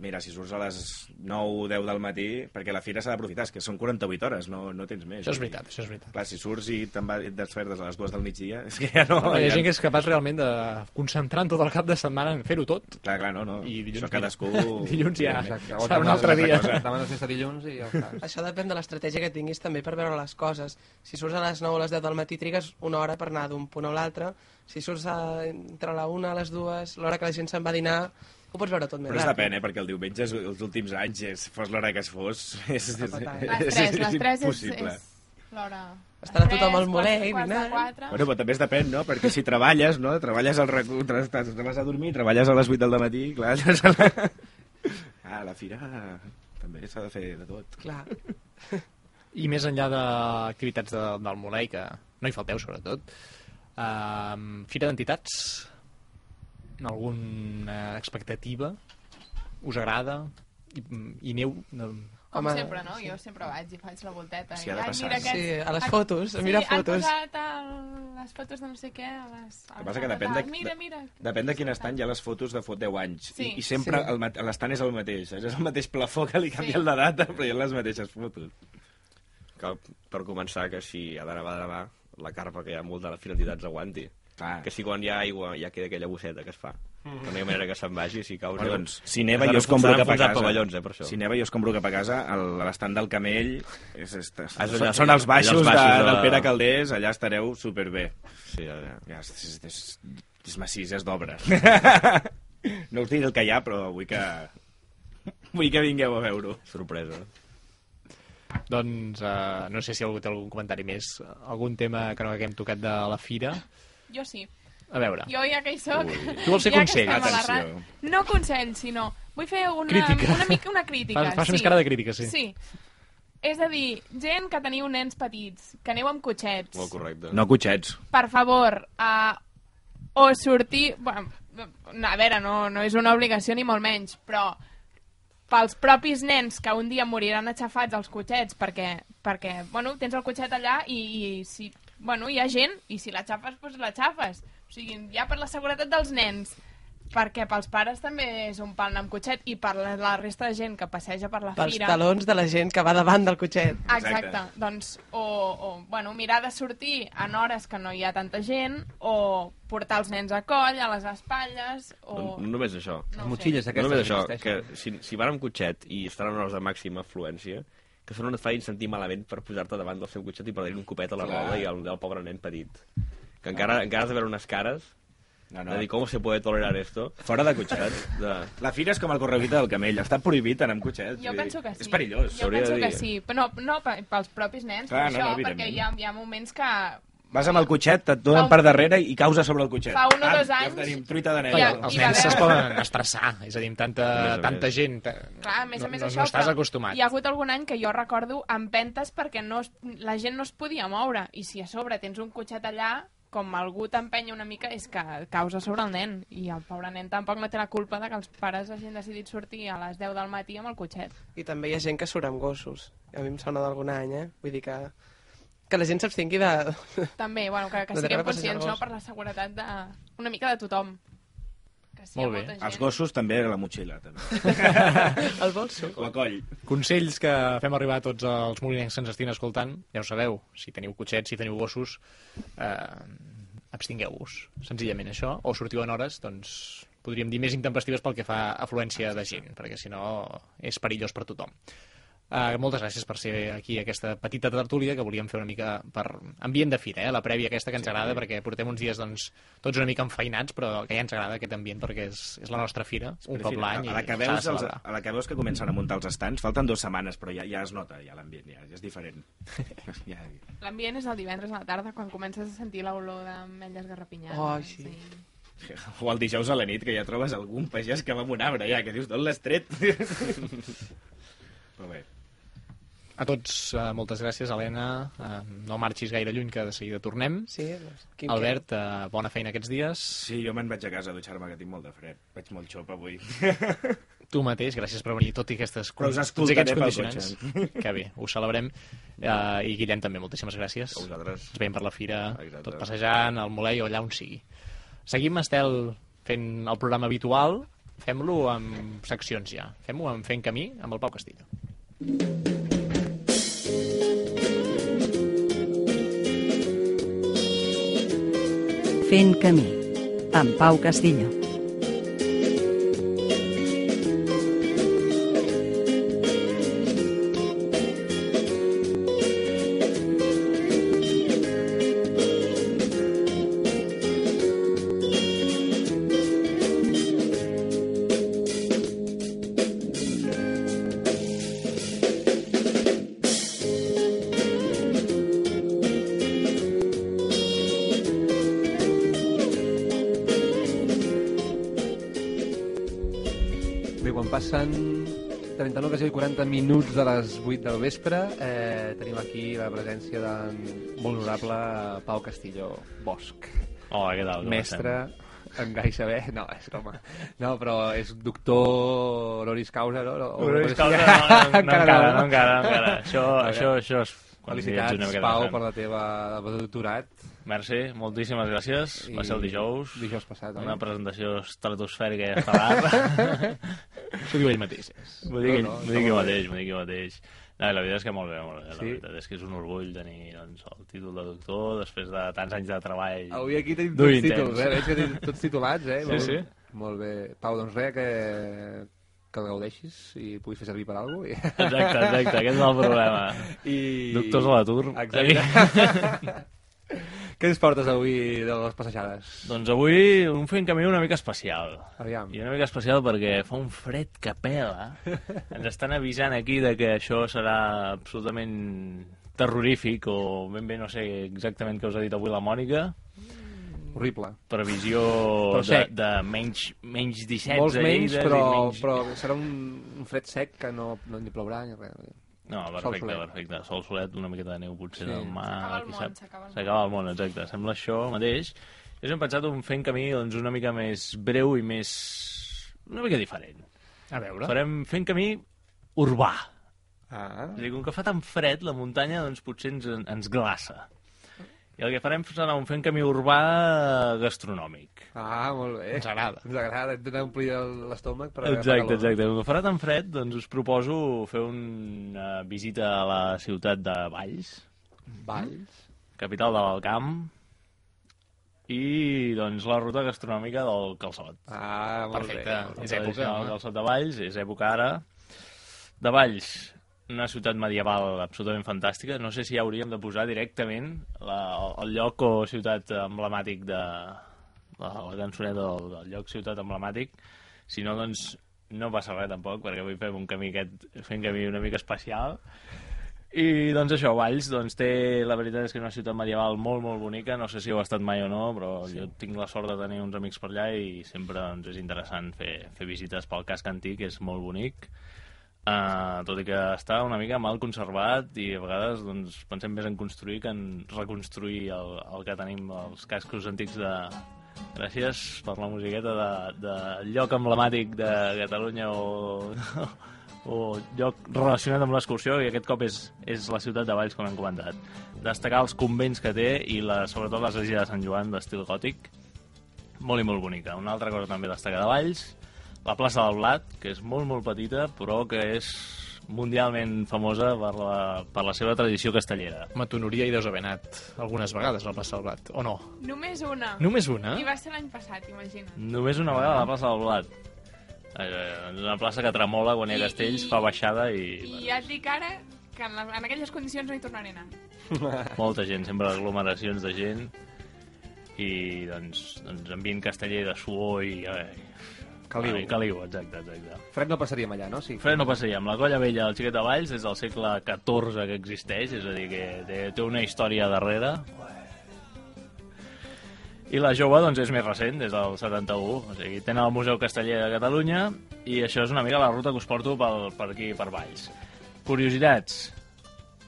mira, si surts a les 9, 10 del matí, perquè la fira s'ha d'aprofitar, és que són 48 hores, no, no tens més. Això és veritat, això és veritat. Clar, si surts i te'n vas et despertes a les 2 del migdia, és que ja no... No, hi ha ja... gent que és capaç realment de concentrar tot el cap de setmana en fer-ho tot. Clar, clar, no, no. I dilluns Això cadascú... Dilluns ja. Serà un altre dia. Demanes festa dilluns i ja està. Això depèn de l'estratègia que tinguis també per veure les coses. Si surts a les 9 o les 10 del matí, trigues una hora per anar d'un punt a l'altre. Si surts a, entre la 1 a les 2, l'hora que la gent se'n va a dinar, ho pots veure tot més Però és depèn, eh? Perquè el diumenge, és- els últims anys, és, fos l'hora que es fos, és, és. Les 3, les 3 és, impossible. és l'hora... Estarà tothom al tres, Molei, dinant. quatre. Bueno, però també es depèn, no? Perquè si treballes, no? Treballes al racó, te vas a dormir, treballes a les 8 del matí, clar, llavors a la... Ah, la fira també s'ha de fer de tot. Clar. I més enllà d'activitats de, del Molei, que no hi falteu, sobretot, uh, Fira d'Entitats, alguna expectativa? Us agrada? I, i neu... No, Com Home, sempre, no? Jo sempre vaig i faig la volteta. Sí, ha de passar. mira Sí, aquests- a les han- fotos, a sí, mirar han fotos. posat el, les fotos de no sé què a les... El que passa que depèn de, Mira, mira. depèn de quin estant hi ha les fotos de fot 10 anys. Sí. I, I sempre Sí. l'estant és el mateix. És el mateix plafó que li canvien la data, però hi ha les mateixes fotos. Que, per començar, que si ha d'anar a demà, la carpa que hi ha molt de les finalitats aguanti. Clar. Que si quan hi ha aigua ja queda aquella bosseta que es fa. Que no hi ha manera que se'n vagi, si caus... Bueno, doncs, si neva jo escombro cap a casa. pavellons, eh, per això. Si neva jo escombro cap a casa, l'estand del Camell, és, és, és, Ah, és són, allà, són els baixos, allà els baixos de, de- del Pere Calders, allà estareu superbé. Sí, ja, ja. Ja, és, és, és, és massís, és d'obra. no us diré el que hi ha, però vull que... Vull que vingueu a veure-ho. Sorpresa. doncs uh, no sé si algú té algun comentari més. Algun tema que no haguem tocat de la fira? Jo sí. A veure. Jo ja que hi soc... Tu vols fer ja consell? Atenció. No consell, sinó... Vull fer una, Crítica. una mica una crítica. Fas- fas sí. més cara de crítica, sí. Sí. És a dir, gent que teniu nens petits, que aneu amb cotxets, Molt correcte. No cotxets. per favor, uh, o sortir... Bueno, a veure, no, no és una obligació ni molt menys, però pels propis nens que un dia moriran aixafats als cotxets perquè, perquè bueno, tens el cotxet allà i, i si, bueno, hi ha gent i si l'aixafes, doncs l'aixafes. O sigui, ja per la seguretat dels nens, perquè pels pares també és un pal amb cotxet i per la, la resta de gent que passeja per la Pels fira... talons de la gent que va davant del cotxet. Exacte. Exacte. Doncs, o, o, bueno, mirar de sortir en hores que no hi ha tanta gent, o portar els nens a coll, a les espatlles, o... No, no només això. No Les motxilles sé. No aquestes només això, existeixen. que si, si van amb cotxet i estan en hores de màxima afluència, que això no et facin sentir malament per posar-te davant del seu cotxet i per dir un copet a la Clar. roda i al, al pobre nen petit. Que encara, encara has de veure unes cares No, no. no. de dir com se puede tolerar esto. Fora de cotxet. De... La fira és com el correguita del camell. Està prohibit anar amb cotxets. Jo penso que sí. És perillós. Jo penso que sí, però no, no pe- pels propis nens, Clar, per no, això, no, perquè hi ha, hi ha moments que... Vas amb el cotxet, et donen per darrere i causa sobre el cotxet. Fa un o Ah, dos Ja anys- tenim truita de Ja, neu. els nens es poden estressar, és a dir, amb tanta, A més a tanta gent... ta- Clar, a més a més no, això, no estàs acostumat. hi ha hagut algun any que jo recordo empentes perquè no, es- la gent no es podia moure, i si a sobre tens un cotxet allà, com algú t'empenya una mica, és que causa sobre el nen, i el pobre nen tampoc no té la culpa de que els pares hagin decidit sortir a les 10 del matí amb el cotxet. I també hi ha gent que surt amb gossos. A mi em sona d'algun any, eh? Vull dir que, que la gent s'abstingui de... També, bueno, que, que siguem conscients, no?, per la seguretat de... una mica de tothom. Que ha Molt bé. gent... Els gossos també a la motxilla. També. El bolso. O a coll. Consells que fem arribar a tots els molinencs que ens estiguin escoltant, ja ho sabeu, si teniu cotxets, si teniu gossos, eh, abstingueu-vos, senzillament això, o sortiu en hores, doncs podríem dir, més intempestives pel que fa a afluència de gent, perquè si no és perillós per tothom. Uh, moltes gràcies per ser aquí aquesta petita tertúlia que volíem fer una mica per ambient de fira, eh? la prèvia aquesta que ens agrada perquè portem uns dies doncs, tots una mica enfeinats però que ja ens agrada aquest ambient perquè és, és la nostra fira, un cop l'any a, la que veus els, a la que veus que comencen a muntar els estants, falten dues setmanes, però ja, ja es nota, ja l'ambient, ja, ja és diferent. ja, L'ambient és el divendres a la tarda, quan comences a sentir l'olor d'ametlles garrapinyades. Oh, sí. o el dijous a la nit, que ja trobes algun pagès que va amb un arbre, ja, que dius, d'on l'has tret? però bé. A tots, uh, moltes gràcies, Helena. Uh, no marxis gaire lluny, que de seguida tornem. Sí, doncs, aquí em Albert, uh, bona feina aquests dies. Sí, jo me'n vaig a casa a dutxar-me, que tinc molt de fred. Vaig molt xop avui. Tu mateix, gràcies per venir, tot i aquestes, Però us tots aquests condicionants. Que bé, ho celebrem. Uh, I Guillem també, moltíssimes gràcies. A vosaltres. Ens veiem per la fira, Exacte. tot passejant, al Molei o allà on sigui. Seguim, Estel, fent el programa habitual. Fem-lo amb seccions ja. Fem-ho amb Fent Camí, amb el Pau Castillo. Fent camí, amb Pau Castillo. Minuts de les 8 del vespre, eh, tenim aquí la presència del molt honorable Pau Castillo Bosch. Hola, què tal? Com Mestre en gai saber... No, és broma. No, però és doctor honoris causa, no? no Honoris causa, no, no, no, encara, no, no? encara, no, encara. Això, això, això és... Felicitats, Pau, per la teva doctorat. Merci, moltíssimes gràcies. Va ser el dijous. Dijous passat, Una oi? presentació estratosfèrica i estel·lar. Això diu ell mateix. M'ho dic, No, no, dic jo mateix, m'ho dic jo mateix. No, i la veritat és que molt bé, molt bé. La Sí? veritat és que és un orgull tenir doncs, el títol de doctor després de tants anys de treball. Avui aquí tenim tots intens. títols, eh? Veig que tenim tots titulats, eh? Sí, molt, sí. Molt bé. Pau, doncs res, que, que el gaudeixis i puguis fer servir per alguna cosa. Exacte, exacte, aquest és el problema. I... Doctors a l'atur. Exacte. Què ens portes avui de les passejades? Doncs avui un fent camí una mica especial. Aviam. I una mica especial perquè fa un fred que pela. Ens estan avisant aquí de que això serà absolutament terrorífic o ben bé no sé exactament què us ha dit avui la Mònica. Horrible. Previsió de, de menys, menys 17 Molts menys, però, menys... però serà un, un fred sec que no, no ni plourà ni res. No, Sol perfecte, solet. perfecte. Sol solet, una miqueta de neu potser Sí. del mar. S'acaba el món, s'acaba el món. S'acaba el món, exacte. Sembla això mateix. Jo hem pensat un fent camí doncs, una mica més breu i més... una mica diferent. A veure. Farem fent camí urbà. Ah. És a dir, com que fa tan fred, la muntanya doncs, potser ens, ens glaça. I el que farem serà un fent camí urbà gastronòmic. Ah, molt bé. Ens agrada. Ens agrada, intentar omplir el- l'estómac per agafar Exacte, calor. exacte. Com que farà tan fred, doncs us proposo fer una visita a la ciutat de Valls, Valls. capital de l'Alcamp, i doncs la ruta gastronòmica del calçot. Ah, molt Perfecte. bé. bé. És època, home. calçot de Valls, és època ara. De Valls, una ciutat medieval absolutament fantàstica. No sé si hauríem de posar directament la, el lloc o ciutat emblemàtic de, de la cançoneta del, del lloc ciutat emblemàtic. Si no, doncs no passa res tampoc, perquè avui fem un camí aquest, fem camí una mica especial. I doncs això, Valls doncs, té, la veritat és que és una ciutat medieval molt, molt bonica, no sé si heu estat mai o no, però sí. jo tinc la sort de tenir uns amics per allà i sempre doncs, és interessant fer, fer visites pel casc antic, és molt bonic. Uh, tot i que està una mica mal conservat i a vegades doncs, pensem més en construir que en reconstruir el, el que tenim, els cascos antics de... Gràcies per la musiqueta de, de lloc emblemàtic de Catalunya o, o lloc relacionat amb l'excursió i aquest cop és, és la ciutat de Valls, com hem comentat. Destacar els convents que té i la, sobretot l'església de Sant Joan d'estil gòtic, molt i molt bonica. Una altra cosa també a destacar de Valls, la plaça del Blat, que és molt, molt petita, però que és mundialment famosa per la, per la seva tradició castellera. Matonoria i deus haver anat algunes vegades a la plaça del Blat, o no? Només una. Només una? I va ser l'any passat, imagina't. Només una vegada a la plaça del Blat. Eh, una plaça que tremola quan hi ha castells, i- fa baixada i... I ja et dic ara que en, la, en aquelles condicions no hi tornaré a anar. Molta gent, sempre aglomeracions de gent i doncs, doncs ambient casteller de suor i... Eh, Caliu. Ai, caliu, exacte, exacte. Fred no passaríem allà, no? Sí. Fred no passaríem. La colla vella del Xiquet de Valls des del segle XIV que existeix, és a dir, que té, té una història darrere. I la jove, doncs, és més recent, des del 71. O sigui, tenen el Museu Casteller de Catalunya i això és una mica la ruta que us porto pel, per aquí, per Valls. Curiositats.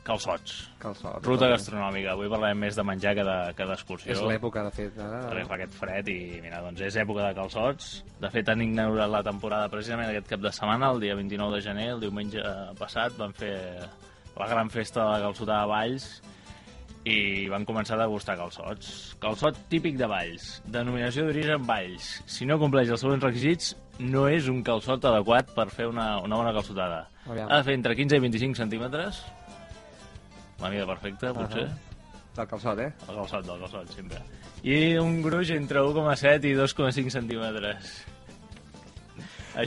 Calçots. Calçots. Ruta gastronòmica. Avui parlarem més de menjar que de- que d'excursió. És l'època, de fet. Ara... Perquè fa aquest fred i, mira, doncs és època de calçots. De fet, han ignorat la temporada precisament aquest cap de setmana, el dia 29 de gener, el diumenge passat, van fer la gran festa de la calçotada de Valls i van començar a degustar calçots. Calçot típic de Valls, denominació d'origen Valls. Si no compleix els següents requisits, no és un calçot adequat per fer una, una bona calçotada. Aviam. Ha de fer entre 15 i 25 centímetres, la mida perfecta, potser. Del calçot, eh? El calçot, del calçot, sempre. I un gruix entre 1,7 i 2,5 centímetres.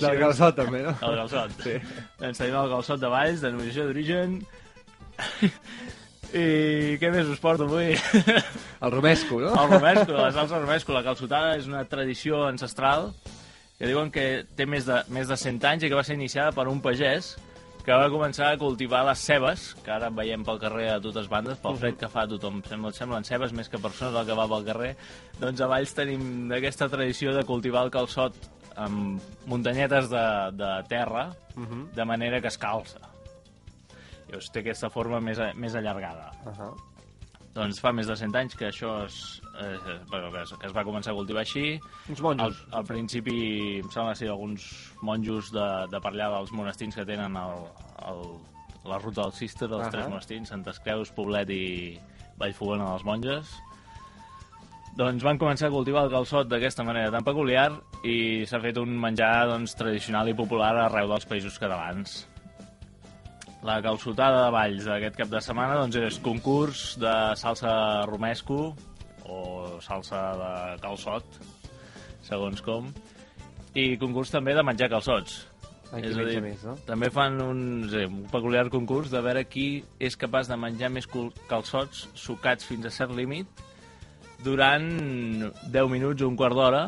Del calçot, també, no? El calçot. Sí. Doncs tenim el calçot de Valls, denominació d'origen. I què més us porto avui? El romesco, no? El romesco, la salsa romesco. La calçotada és una tradició ancestral que diuen que té més de, més de 100 anys i que va ser iniciada per un pagès que va començar a cultivar les cebes, que ara veiem pel carrer a totes bandes, pel fred que fa a tothom sembla, semblen cebes més que persones el que va pel carrer, doncs a Valls tenim aquesta tradició de cultivar el calçot amb muntanyetes de, de terra, Mhm. de manera que es calça. Llavors té aquesta forma més, més allargada. Uh -huh. Doncs fa més de 100 anys que això es, eh, bueno, que es, que es va començar a cultivar així. Uns monjos. Al, al principi, em sembla ser alguns monjos de, de per allà dels monestirs que tenen el, el, la ruta del Cister, dels Ahà. tres monestirs, Santes Creus, Poblet i Vallfogona dels Monges. Doncs van començar a cultivar el calçot d'aquesta manera tan peculiar i s'ha fet un menjar doncs, tradicional i popular arreu dels països catalans. La calçotada de Valls d'aquest cap de setmana doncs, és concurs de salsa romesco o salsa de calçot, segons com, i concurs també de menjar calçots. Ai, qui És a dir, més, no? també fan un, sí, un peculiar concurs de veure qui és capaç de menjar més calçots sucats fins a cert límit durant 10 minuts o un quart d'hora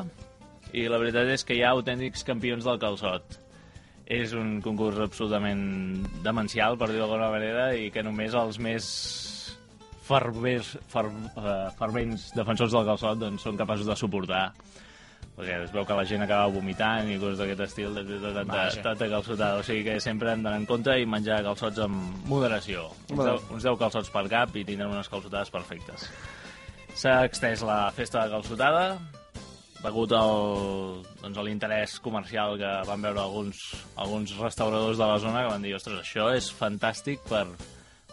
i la veritat és que hi ha autèntics campions del calçot. És un concurs absolutament demencial, per dir-ho d'alguna manera, i que només els més fervers, fer, eh, fervents defensors del calçot doncs, són capaços de suportar perquè es veu que la gent acaba vomitant i coses d'aquest estil de, de, de, de, Vaja. tanta calçotada. O sigui que sempre hem d'anar en compte i menjar calçots amb moderació. Uns Bueno. 10, uns 10 calçots per cap i tindrem unes calçotades perfectes. S'ha extès la festa de calçotada degut al, doncs, l'interès comercial que van veure alguns, alguns restauradors de la zona que van dir, ostres, això és fantàstic per,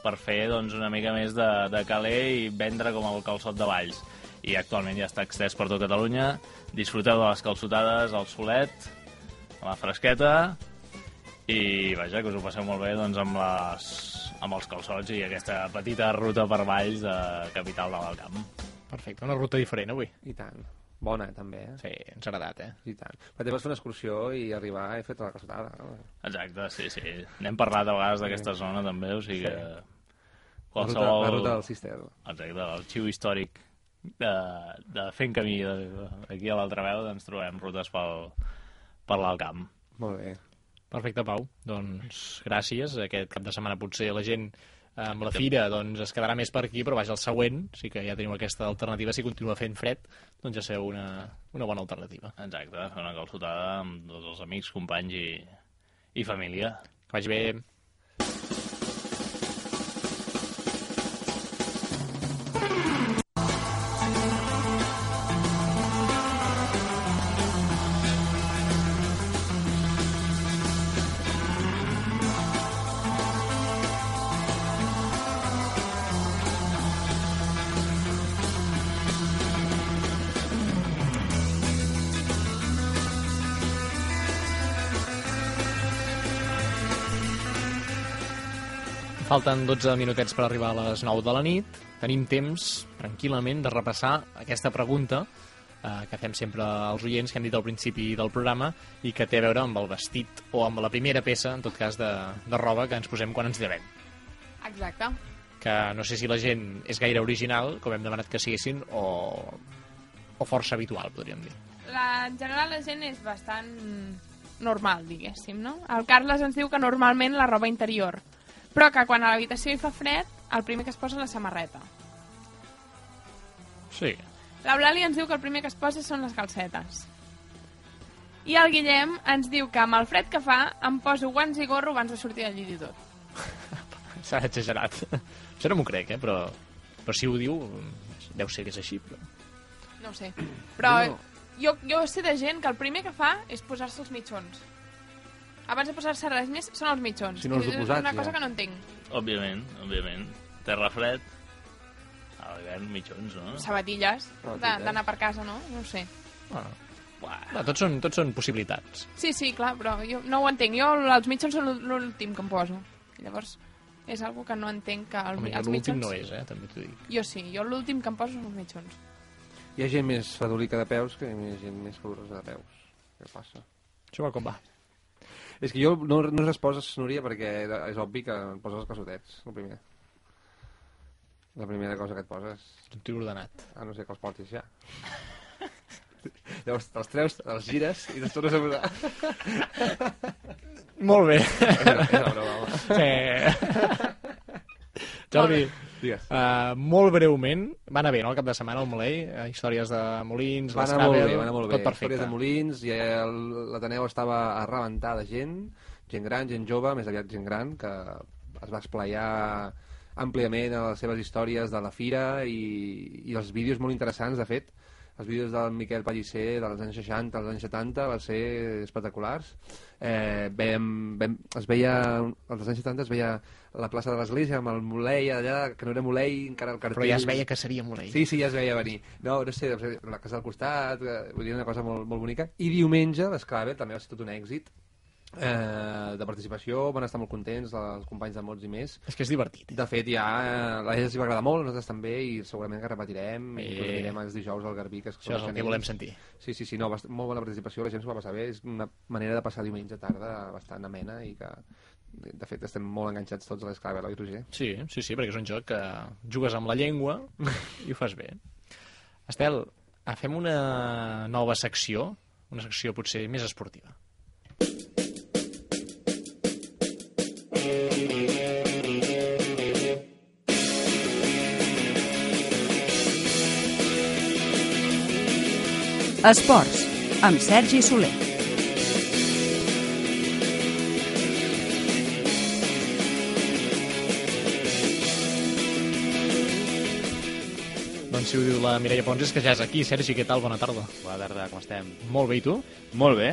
per fer doncs, una mica més de, de caler i vendre com el calçot de Valls. I actualment ja està extès per tot Catalunya. Disfruteu de les calçotades al solet, a la fresqueta, i vaja, que us ho passeu molt bé doncs, amb, les, amb els calçots i aquesta petita ruta per Valls de capital de l'Alt Camp. Perfecte, una ruta diferent avui. I tant. Bona, també, eh? Sí, ens ha agradat, eh? I tant. Però també vas fer una excursió i arribar fer tota la calçotada. No? Exacte, sí, sí. N'hem parlat a vegades d'aquesta zona també, o sigui que... La ruta, la ruta del Cister. Exacte, l'arxiu històric de, de fent camí de, aquí a l'altra veu doncs trobem rutes pel, per l'alt camp. Molt bé. Perfecte, Pau. Doncs gràcies. Aquest cap de setmana potser la gent amb la fira doncs, es quedarà més per aquí, però vaja, el següent, sí que ja tenim aquesta alternativa, si continua fent fred, doncs ja seu una, una bona alternativa. Exacte, fer una calçotada amb tots els amics, companys i, i família. Que vagi bé. Falten 12 minutets per arribar a les 9 de la nit. Tenim temps, tranquil·lament, de repassar aquesta pregunta eh, que fem sempre als oients, que hem dit al principi del programa, i que té a veure amb el vestit o amb la primera peça, en tot cas, de, de roba que ens posem quan ens llevem. Exacte. Que no sé si la gent és gaire original, com hem demanat que siguessin, o, o força habitual, podríem dir. La, en general la gent és bastant normal, diguéssim, no? El Carles ens diu que normalment la roba interior, però que quan a l'habitació hi fa fred, el primer que es posa és la samarreta. Sí. L'Eulàlia ens diu que el primer que es posa són les calcetes. I el Guillem ens diu que amb el fred que fa em poso guants i gorro abans de sortir del llit i tot. S'ha exagerat. Això no m'ho crec, eh? Però, però si ho diu, deu ser que és així. Però... No ho sé. Però No. jo, jo sé de gent que el primer que fa és posar-se els mitjons. Abans de posar-se res més, són els mitjons. Si no els és una ja. cosa que no entenc. Òbviament, òbviament. Terra fred, a l'hivern mitjons, no? Sabatilles, Ah, d'anar per casa, no? No ho sé. Bueno, no, tots, són, tots són possibilitats. Sí, sí, clar, però jo no ho entenc. Jo els mitjons són l'últim que em poso. I llavors és algo que no entenc que el, Home, jo els l'últim mitjons... no és, eh? També t'ho dic. Jo sí, jo l'últim que em poso són els mitjons. Hi ha gent més fadolica de peus que hi ha gent més calorosa de peus. Què passa? Això va com va. És que jo no, no he respost a Núria perquè és obvi que em poses els calçotets, el primer. La primera cosa que et poses. Un tio ordenat. A no ser que els portis ja. Llavors te'ls treus, els gires i te'ls tornes a posar. Molt bé. És una broma, home. Sí. Jordi, Digues. uh, molt breument, va anar bé, no?, el cap de setmana al Molei, uh, històries de molins, Va anar molt bé, va anar molt bé. tot perfecte. Històries de molins, i el- l'Ateneu estava a rebentar de gent, gent gran, gent jove, més aviat gent gran, que es va esplaiar àmpliament a les seves històries de la fira i, i els vídeos molt interessants, de fet. Els vídeos del Miquel Pellicer dels anys 60 als anys 70 van ser espectaculars. Eh, veiem, veiem, es veia, als anys 70 es veia la plaça de l'església amb el Molei allà, que no era Molei, encara el cartell... Però ja es veia que seria Molei. Sí, sí, ja es veia venir. No, no sé, la casa del costat, eh, vull dir, una cosa molt, molt bonica. I diumenge, l'Esclaver també va ser tot un èxit eh, de participació, van estar molt contents els companys de Mots i més. És que és divertit. De fet, ja eh, a ells els va agradar molt, nosaltres també, i segurament que repetirem, Eh. i tornarem els dijous al Garbí. Que es Això és el que volem sentir. Sí, sí, sí, no, bast molt bona participació, la gent s'ho va passar bé, és una manera de passar diumenge tarda bastant amena i que, de fet, estem molt enganxats tots a l'Esclaver, oi, Roger? Sí, sí, sí, perquè és un joc que jugues amb la llengua i ho fas bé. Estel, ah, fem una nova secció, una secció potser més esportiva. Esports, amb Sergi Soler. Si ho diu la Mireia Pons és que ja és aquí. Sergi, què tal? Bona tarda. Bona tarda, com estem? Molt bé, i tu? Molt bé,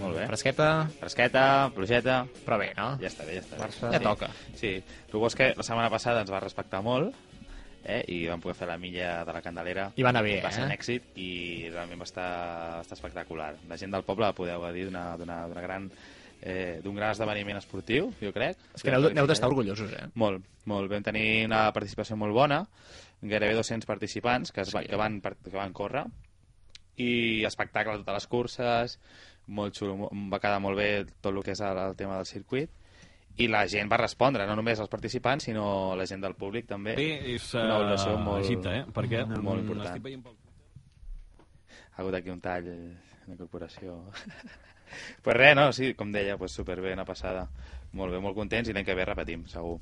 molt bé. Fresqueta? Fresqueta, plogeta... Però bé, no? Ja està bé, ja està bé. Barça. Ja toca. Sí, bo és que la setmana passada ens va respectar molt, eh? i vam poder fer la milla de la Candelera. I va anar bé, Va ser eh? un èxit i realment va estar, va estar espectacular. La gent del poble va poder gaudir d'una gran eh, d'un gran esdeveniment esportiu, jo crec. És que n'heu d'estar orgullosos, eh? Molt, molt. Vam tenir una participació molt bona, gairebé 200 participants que, es va, Sí. que, van, que van córrer, i espectacle a totes les curses, molt xulo, va quedar molt bé tot el que és el, el tema del circuit, i la gent va respondre, no només els participants, sinó la gent del públic també. Bé, és Una uh, valoració molt, Egipte, eh? Perquè molt mm, important. veient pel- Ha hagut aquí un tall de corporació. pues res, no, sí, com deia, pues superbé, una passada. Molt bé, molt contents i l'any que ve repetim, segur.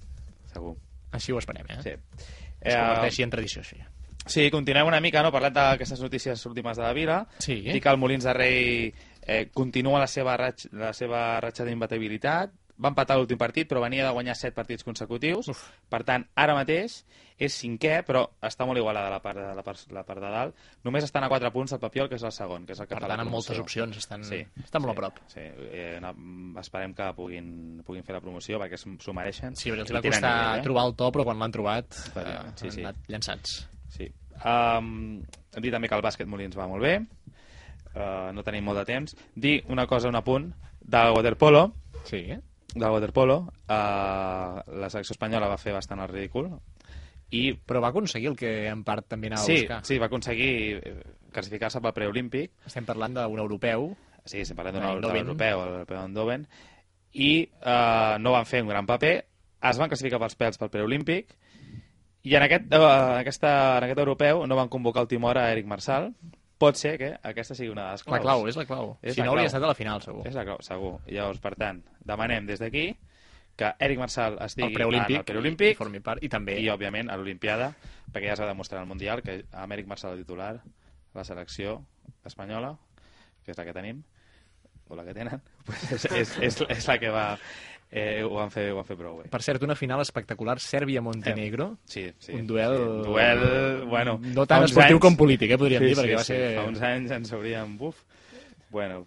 segur. Així ho esperem, eh? Sí. Es converteixi en tradició, això ja. Sí, continuem una mica, no? Parlant d'aquestes notícies últimes de la vila. Sí. Dir que el Molins de Rei eh, continua la seva, ratx, la seva ratxa d'imbatibilitat. Va empatar l'últim partit, però venia de guanyar set partits consecutius. Uf. Per tant, ara mateix és cinquè, però està molt igualada la part de, la part, la part de dalt. Només estan a 4 punts del Papiol, que és el segon, que és el que Per tant, amb moltes opcions, estan- estan molt a prop. Sí, eh, no, esperem que puguin, puguin fer la promoció, perquè s'ho mereixen. Sí, perquè els va costar nivell, eh? trobar el to, però quan l'han trobat eh, Sí, sí. han anat llançats. Sí. Um, hem dit també que el bàsquet Molins va molt bé. Uh, no tenim molt de temps. Dir una cosa, un apunt, del waterpolo. Sí. Del waterpolo, eh, la selecció espanyola va fer bastant el ridícul. I... Però va aconseguir el que en part també anava sí, a buscar. Sí, va aconseguir eh, classificar-se pel preolímpic. Estem parlant d'un europeu. Sí, estem parlant d'un eu- de Eindhoven. l'europeu, d'Eindhoven. I eh, no van fer un gran paper. Es van classificar pels pèls pel preolímpic. I en aquest, eh, en, aquesta, en aquest europeu no van convocar el timor a Eric Marsal. Pot ser que aquesta sigui una de les claus. La clau, és la clau. Si no, hauria estat a la final, segur. És la clau, segur. Llavors, per tant, demanem des d'aquí que Eric Marsal estigui El preolímpic, en el preolímpic i formi part, i també- i òbviament a l'Olimpiada, perquè ja es va demostrar al Mundial que amb Eric Marsal el titular, la selecció espanyola, que és la que tenim, o la que tenen, pues és, és, és, és la que va... Eh, ho, van fer, ho van fer prou bé. Per cert, una final espectacular, Sèrbia-Montenegro. Sí, sí. Un duel... Sí, un duel, bueno... No tant uns esportiu anys- com polític, eh, podríem sí, dir, perquè sí, va sí. ser... Fa uns anys ens hauríem... Buf. Bueno,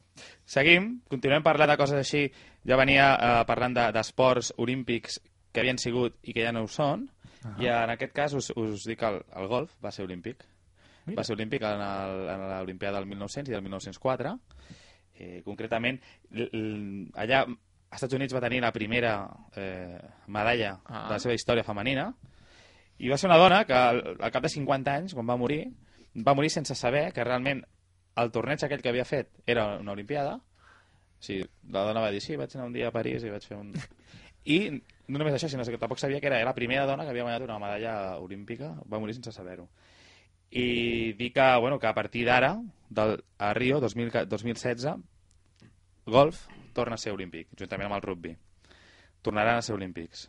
seguim, continuem parlant de coses així. Ja venia eh, parlant de- d'esports olímpics que havien sigut i que ja no ho són, Ahà. i en aquest cas us, us dic que el, el golf va ser olímpic. Mira. Va ser olímpic en, el, en l'Olimpiada del 1900 i del 1904. Eh, concretament, l- l- allà als Estats Units va tenir la primera eh, medalla Ah. de la seva història femenina i va ser una dona que al, al cap de 50 anys, quan va morir, va morir sense saber que realment el torneig aquell que havia fet era una olimpiada. O sigui, la dona va dir, sí, vaig anar un dia a París i vaig fer un... I no només això, sinó que tampoc sabia que era la primera dona que havia guanyat una medalla olímpica, va morir sense saber-ho. I dir que, bueno, que a partir d'ara, a Rio 2000, 2016, golf torna a ser olímpic, juntament amb el rugby. Tornaran a ser olímpics.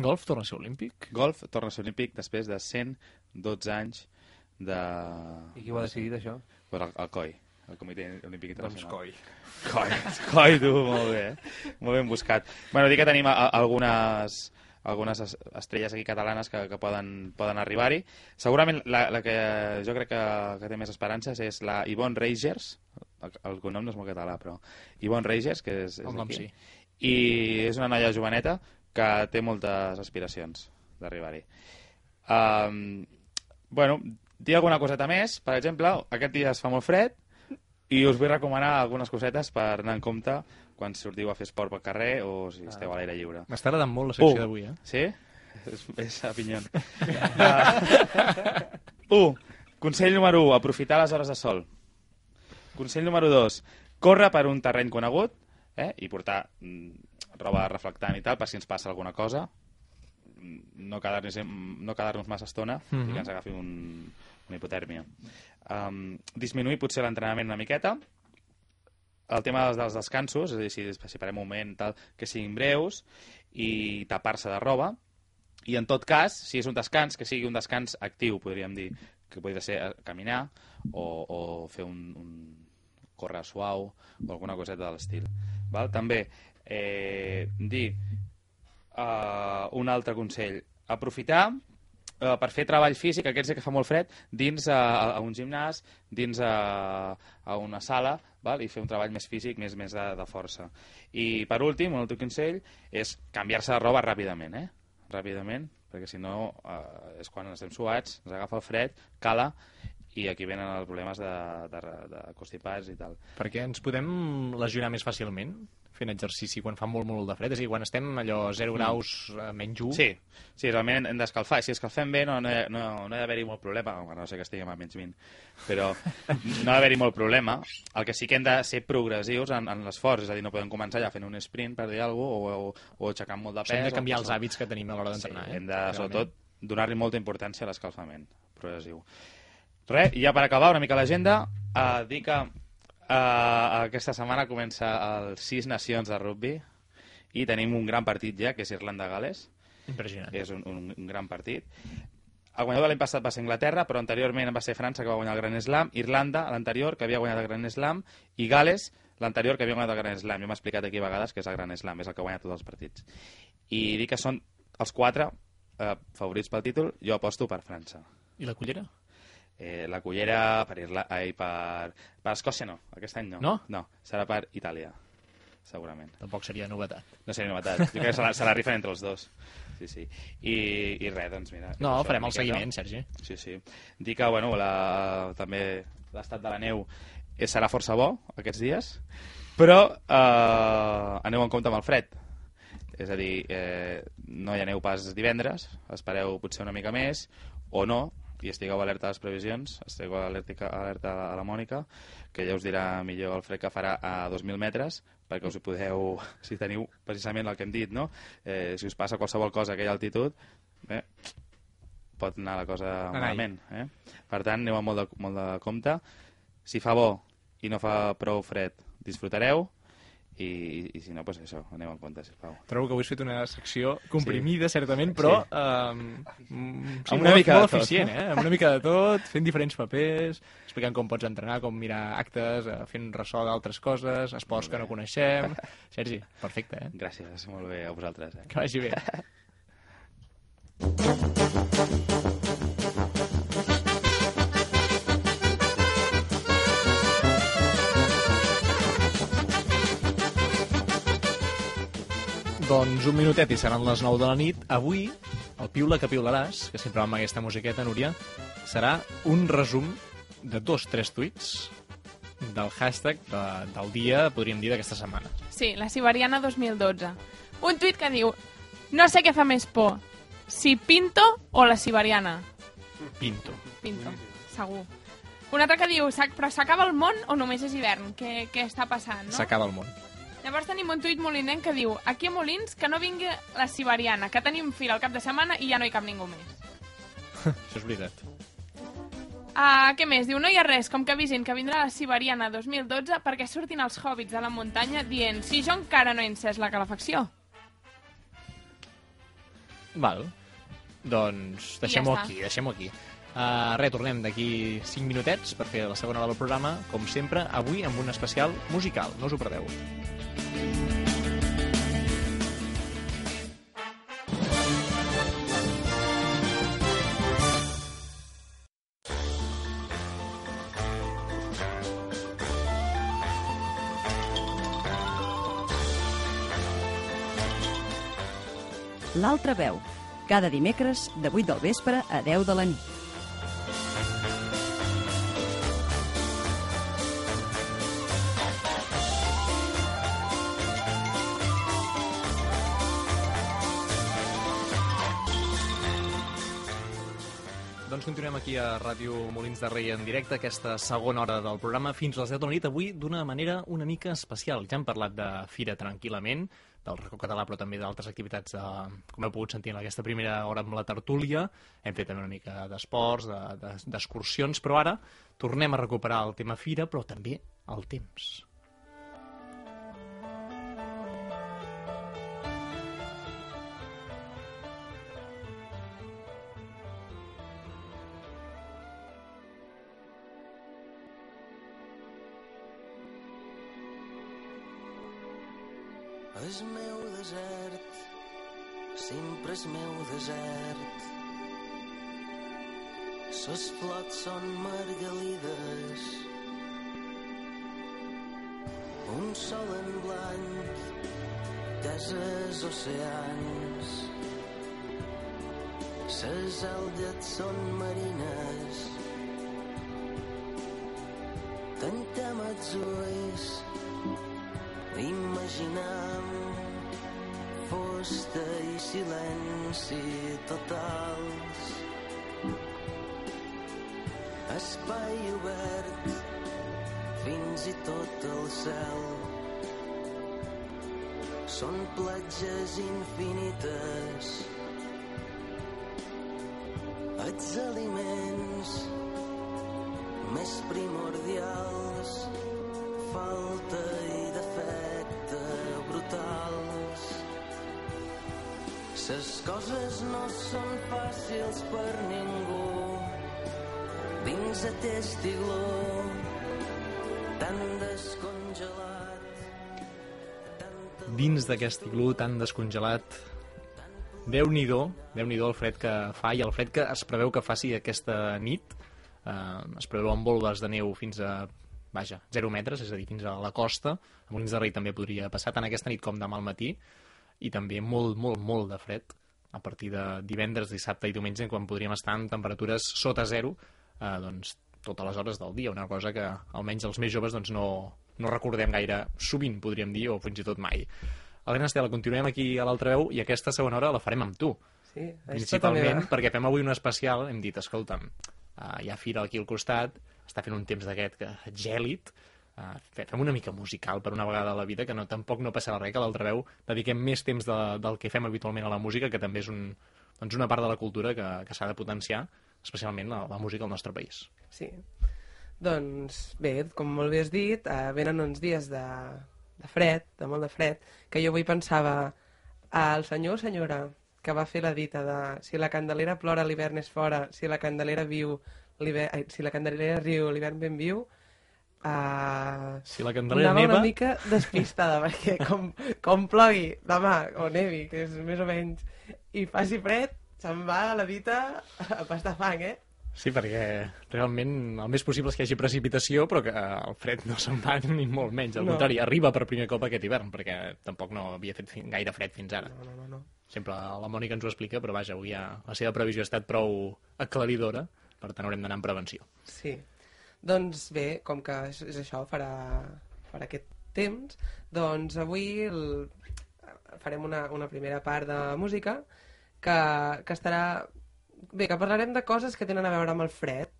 Golf torna a ser olímpic? Golf torna a ser olímpic després de 112 anys de... I qui ho ha decidit, això? Pues el, el COI, el Comitè Olímpic Doncs Internacional. coi. Coi, coi, tu, molt bé. eh? Molt ben buscat. Bueno, dir que tenim a, a, algunes algunes es- estrelles aquí catalanes que, que poden, poden arribar-hi. Segurament la, la que jo crec que, que té més esperances és la Yvonne Reigers, el, el cognom no és molt català, però Yvonne Reigers, que és, és d'aquí. sí. I és una noia joveneta que té moltes aspiracions d'arribar-hi. Um, bueno, dir alguna coseta més. Per exemple, aquest dia es fa molt fred i us vull recomanar algunes cosetes per anar en compte quan sortiu a fer esport pel carrer o si esteu a l'aire lliure. M'està agradant molt la secció U. d'avui, eh? Sí? És, és a pinyon. uh, 1. Consell número 1. Aprofitar les hores de sol. Consell número 2. Córrer per un terreny conegut eh? i portar mm, roba reflectant i tal per si ens passa alguna cosa. Mm, No quedar-nos no quedar massa estona Mhm. i que ens agafi un, una hipotèrmia. Um, disminuir potser l'entrenament una miqueta. El tema dels, dels descansos, és a dir, si, si parem un moment tal, que siguin breus i tapar-se de roba. I en tot cas, si és un descans, que sigui un descans actiu, podríem dir, que podria ser eh, caminar o, o fer un, un córrer suau o alguna coseta de l'estil. També eh, dir uh, un altre consell, aprofitar eh, per fer treball físic, aquests que fa molt fred, dins a, a, a un gimnàs, dins a, a una sala, val? i fer un treball més físic, més més de, de força. I per últim, un altre consell, és canviar-se de roba ràpidament, eh? Ràpidament, perquè si no eh, és quan estem suats, ens agafa el fred, cala, i aquí venen els problemes de, de, de constipats i tal. Perquè ens podem lesionar més fàcilment fent exercici quan fa molt, molt de fred? És a dir, quan estem allò 0 graus eh, menys 1? Sí, sí, realment hem d'escalfar. Si escalfem bé no, no, hi no, no hi ha d'haver-hi molt problema, a no sé que estiguem a menys 20, però no ha d'haver-hi molt problema. El que sí que hem de ser progressius en, en l'esforç, és a dir, no podem començar ja fent un sprint, per dir alguna cosa, o, o, o aixecant molt de O sigui, pes. hem de canviar o els hàbits que tenim a l'hora d'entrenar, Sí, eh? hem de, Realment. sobretot, donar-li molta importància a l'escalfament progressiu. Res, ja per acabar una mica l'agenda, eh, dir que eh, aquesta setmana comença el Sis Nacions de rugby i tenim un gran partit ja, que és Irlanda-Gales. Impressionant. És un, un, un gran partit. El guanyador de l'any passat va ser Anglaterra, però anteriorment va ser França, que va guanyar el Gran Slam, Irlanda, l'anterior, que havia guanyat el Gran Slam, i Gales, l'anterior, que havia guanyat el Gran Slam. Jo m'he explicat aquí a vegades que és el Gran Slam, és el que guanya tots els partits. I dir que són els quatre eh, favorits pel títol, jo aposto per França. I la cullera? Eh, la cullera per, Irla... Ai, per... per Escòcia no, aquest any no. No? No, serà per Itàlia, segurament. Tampoc seria novetat. No seria novetat. Jo crec que se la, se la rifen entre els dos. Sí, sí. I, i res, doncs mira... No, farem el seguiment, Sergi. Sí, sí. Dir que, bueno, la, també l'estat de la neu és, serà força bo aquests dies, Però eh, aneu en compte amb el fred. És a dir, eh, no hi aneu pas divendres, espereu potser una mica més, o no, i estigueu alerta a les previsions, estigueu alerta, alerta a la Mònica, que ja us dirà millor el fred que farà a 2.000 metres, perquè us hi podeu, si teniu precisament el que hem dit, no? Eh, si us passa qualsevol cosa a aquella altitud, eh, pot anar la cosa Anai. malament. Eh? Per tant, aneu amb molt de, molt de compte. Si fa bo i no fa prou fred, disfrutareu, i, i, i si no, doncs això, aneu en compte, sisplau. Trobo que avui has fet una secció comprimida, sí. certament, però Sí. um, sí, Amb una molt, mica de molt tot, eficient, no? eh? Amb una mica de tot, fent diferents papers, explicant com pots entrenar, com mirar actes, eh, fent ressò d'altres coses, esports que no coneixem... Sergi, perfecte, eh? Gràcies, molt bé a vosaltres. Eh? Que vagi bé. Doncs un minutet i seran les 9 de la nit. Avui, el Piula que piularàs, que sempre va amb aquesta musiqueta, Núria, serà un resum de dos, tres tuits del hashtag de, del dia, podríem dir, d'aquesta setmana. Sí, la Siberiana 2012. Un tuit que diu No sé què fa més por, si Pinto o la Siberiana. Pinto. Pinto, segur. Un altre que diu, "S'ac- però s'acaba el món o només és hivern? Què, què està passant, no? S'acaba el món. Llavors tenim un tuit molinenc que diu aquí a Molins que no vingui la Siberiana, que tenim fira al cap de setmana i ja no hi cap ningú més. Això és veritat. Uh, què més? Diu, no hi ha res, com que avisin que vindrà la Siberiana 2012 perquè surtin els hobbits de la muntanya dient si jo encara no he encès la calefacció. Val. Doncs deixem-ho està. aquí, deixem-ho aquí. Uh, res, tornem d'aquí 5 minutets per fer la segona hora del programa, com sempre, avui amb un especial musical. No us ho perdeu. L'altra veu, cada dimecres de 8 del vespre a 10 de la nit. Aquí a Ràdio Molins de Rei en directe, aquesta segona hora del programa, fins a les 10 de la nit, avui d'una manera una mica especial. Ja hem parlat de Fira tranquil·lament, del racó català, però també d'altres activitats, eh, com heu pogut sentir en aquesta primera hora amb la tertúlia. Hem fet també una mica d'esports, de- de- d'excursions, però ara tornem a recuperar el tema Fira, però també el temps. Meu desert, sempre és meu desert. Ses flots són margalides, un sol en blanc, cases, oceans. Ses algues són marines, tanquem els ulls, Imaginam fusta i silenci totals. Espai obert fins i tot el cel. Són platges infinites. Els aliments fàcils per ningú dins aquest iglú tan descongelat. dins d'aquest iglú tan descongelat Déu-n'hi-do, déu nhi déu el fred que fa i el fred que es preveu que faci aquesta nit. Eh, es preveu amb volves de neu fins a, vaja, 0 metres, és a dir, fins a la costa. A Molins de Rei també podria passar tant aquesta nit com demà al matí. I també molt, molt, molt de fred a partir de divendres, dissabte i diumenge, quan podríem estar en temperatures sota zero, eh, doncs, totes les hores del dia. Una cosa que almenys els més joves doncs, no, no recordem gaire sovint, podríem dir, o fins i tot mai. Helena Estela, continuem aquí a l'altra veu i aquesta segona hora la farem amb tu. Sí, tota Principalment meva. perquè fem avui un especial, hem dit, escolta'm, uh, hi ha fira aquí al costat, està fent un temps d'aquest que gèlid, uh, fem una mica musical per una vegada a la vida, que no, tampoc no passarà res, que a l'altra veu dediquem més temps de, del que fem habitualment a la música, que també és un, doncs una part de la cultura que, que s'ha de potenciar, especialment la, la música al nostre país. Sí. Doncs bé, com molt bé has dit, eh, venen uns dies de, de fred, de molt de fred, que jo avui pensava al senyor o senyora que va fer la dita de si la candelera plora l'hivern és fora, si la candelera viu ai, si la candelera riu l'hivern ben viu, uh, Si la candelera anava neva... una mica despistada, perquè com, com plogui demà, o nevi, que és més o menys, i faci fred, se'n va a la dita a pastar fang, eh? Sí, perquè realment el més possible és que hi hagi precipitació, però que eh, el fred no se'n va ni molt menys. Al No. contrari, arriba per primer cop aquest hivern, perquè tampoc no havia fet gaire fred fins ara. No, no, no. Sempre la Mònica ens ho explica, però vaja, avui ja la seva previsió ha estat prou aclaridora, per tant haurem d'anar en prevenció. Sí. Doncs bé, com que és, és això, farà, farà aquest temps, doncs avui el, farem una, una primera part de música que, que estarà... Bé, que parlarem de coses que tenen a veure amb el fred,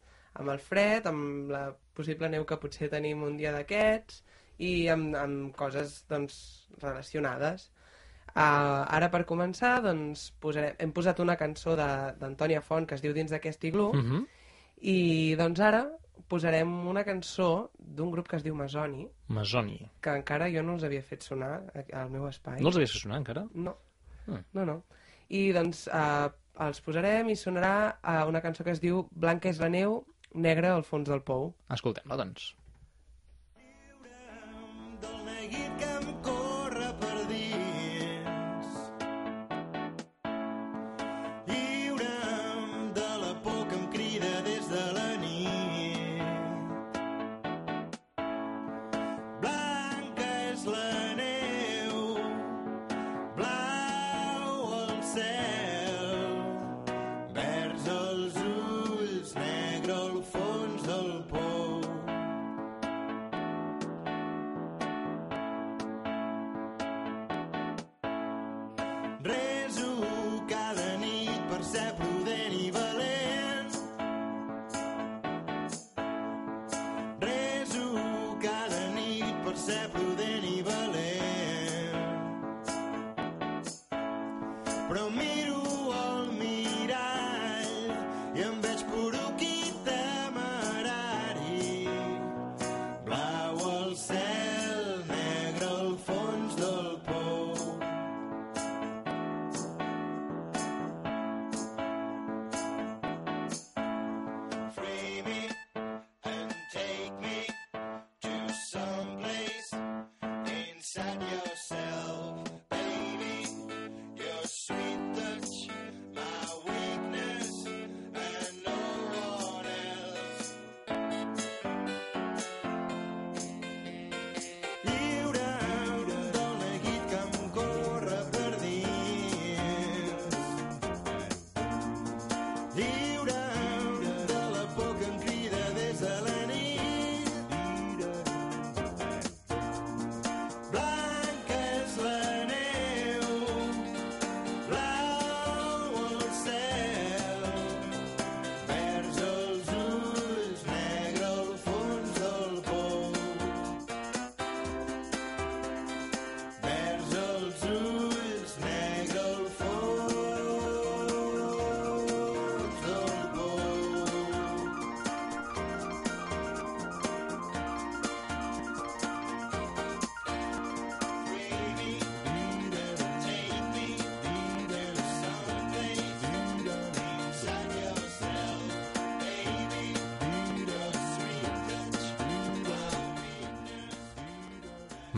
amb el fred, amb la possible neu que potser tenim un dia d'aquests i amb, amb coses doncs, relacionades. Uh, ara per començar doncs, posarem, hem posat una cançó de- d'Antònia Font que es diu Dins d'aquest iglú Mm -hmm. i doncs ara posarem una cançó d'un grup que es diu Masoni, Masoni. que encara jo no els havia fet sonar al meu espai. No els havies fet sonar encara? No. Ah. No, no. I doncs eh, els posarem i sonarà eh, una cançó que es diu Blanca és la neu, negra al fons del pou. Escoltem-la, doncs.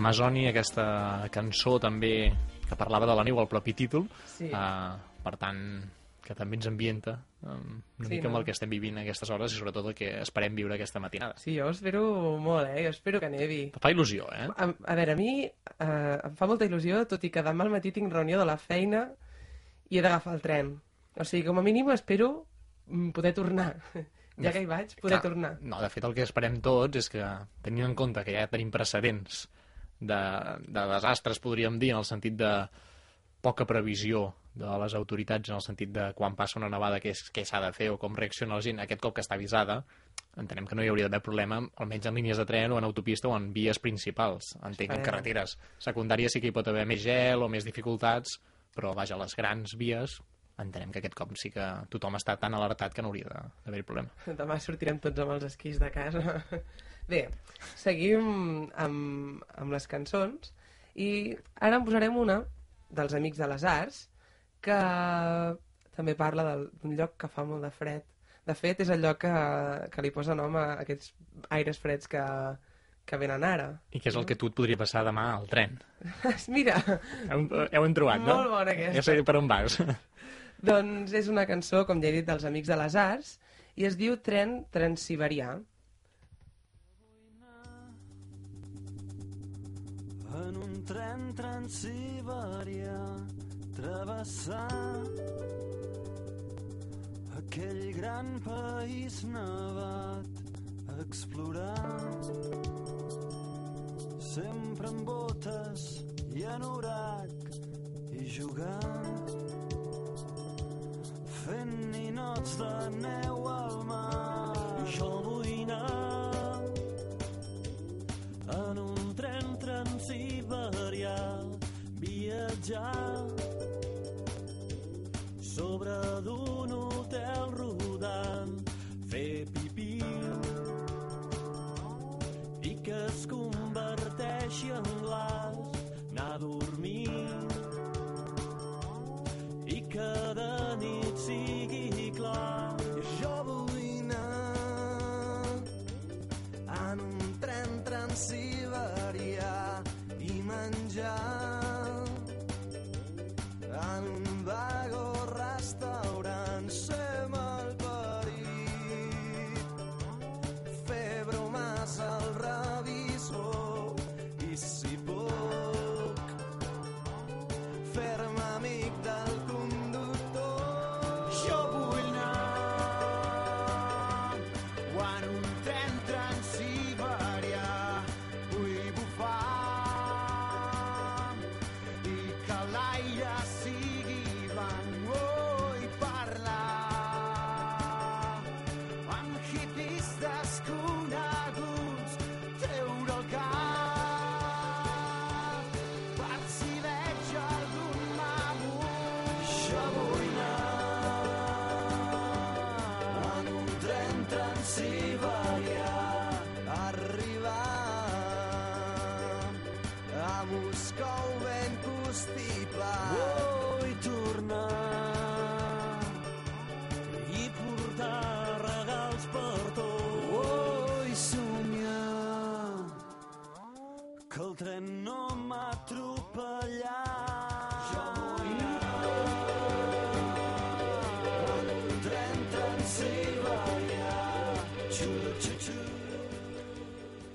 Masoni, aquesta cançó també que parlava de la neu al propi títol, Sí. uh, per tant, que també ens ambienta um, una Sí, mica amb no? el que estem vivint aquestes hores i sobretot el que esperem viure aquesta matinada. Sí, jo espero molt, eh? Jo espero que nevi. Fa il·lusió, eh? A, a veure, a mi eh, em fa molta il·lusió, tot i que demà al matí tinc reunió de la feina i he d'agafar el tren. O sigui, com a mínim espero mm, poder tornar. Ja que hi vaig, poder Clar, tornar. No, de fet, el que esperem tots és que, tenint en compte que ja tenim precedents de, de desastres, podríem dir, en el sentit de poca previsió de les autoritats, en el sentit de quan passa una nevada què, és- què s'ha de fer o com reacciona la gent, aquest cop que està avisada, entenem que no hi hauria d'haver problema, almenys en línies de tren o en autopista o en vies principals. Entenc que en carreteres secundàries sí que hi pot haver més gel o més dificultats, però vaja, les grans vies entenem que aquest cop sí que tothom està tan alertat que no hauria d'haver-hi problema. Demà sortirem tots amb els esquís de casa. Bé, seguim amb, amb les cançons i ara en posarem una dels Amics de les Arts que també parla d'un lloc que fa molt de fred. De fet, és el lloc que, que li posa nom a aquests aires freds que, que venen ara. I que és el que tu et podria passar demà al tren. Mira, Heu, heu trobat, no? Molt bona aquesta. Ja sé per on vas. doncs és una cançó, com ja he dit, dels Amics de les Arts i es diu Tren Transsiberià. En un tren transsiberià travessar aquell gran país nevat explorar sempre amb botes i anorac i jugar fent ninots de neu al mar. Jo vull anar en un tren transsiberià viatjar sobre d'un hotel rodant fer pipí. I que es converteixi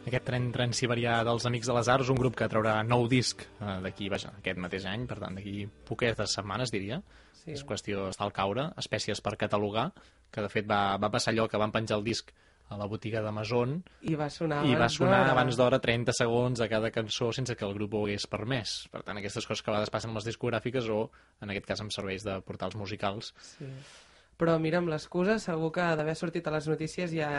Aquest tren transsiberià dels Amics de les Arts, un grup que traurà nou disc eh, d'aquí, vaja, aquest mateix any, per tant, d'aquí poquetes setmanes, diria. Sí. És qüestió d'estar al caure, espècies per catalogar, que de fet va, va passar allò que van penjar el disc a la botiga d'Amazon I va sonar i va sonar abans d'hora 30 segons a cada cançó sense que el grup ho hagués permès. Per tant, aquestes coses que a vegades passen amb les discogràfiques o, en aquest cas, amb serveis de portals musicals. Sí. Però mira, amb l'excusa, segur que d'haver sortit a les notícies ja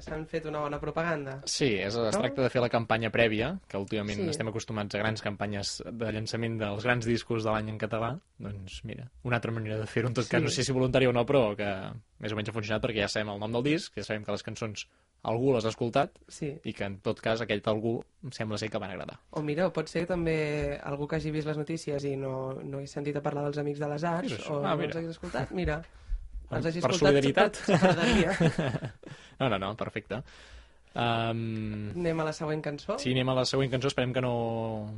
s'han fet una bona propaganda. Sí, és, es tracta de fer la campanya prèvia, que últimament Sí. estem acostumats a grans campanyes de llançament dels grans discos de l'any en català. Doncs mira, una altra manera de fer-ho, en tot Sí. cas, no sé si voluntari o no, però que més o menys ha funcionat perquè ja sabem el nom del disc, ja sabem que les cançons algú les ha escoltat Sí. i que en tot cas aquell algú em sembla ser que van agradar. O mira, pot ser també algú que hagi vist les notícies i no, no he sentit a parlar dels Amics de les Arts, o Ah, no els hagis escoltat, mira. Per, Els hagis per solidaritat? no, no, no, perfecte. Um, Anem a la següent cançó? Sí, anem a la següent cançó. Esperem que no,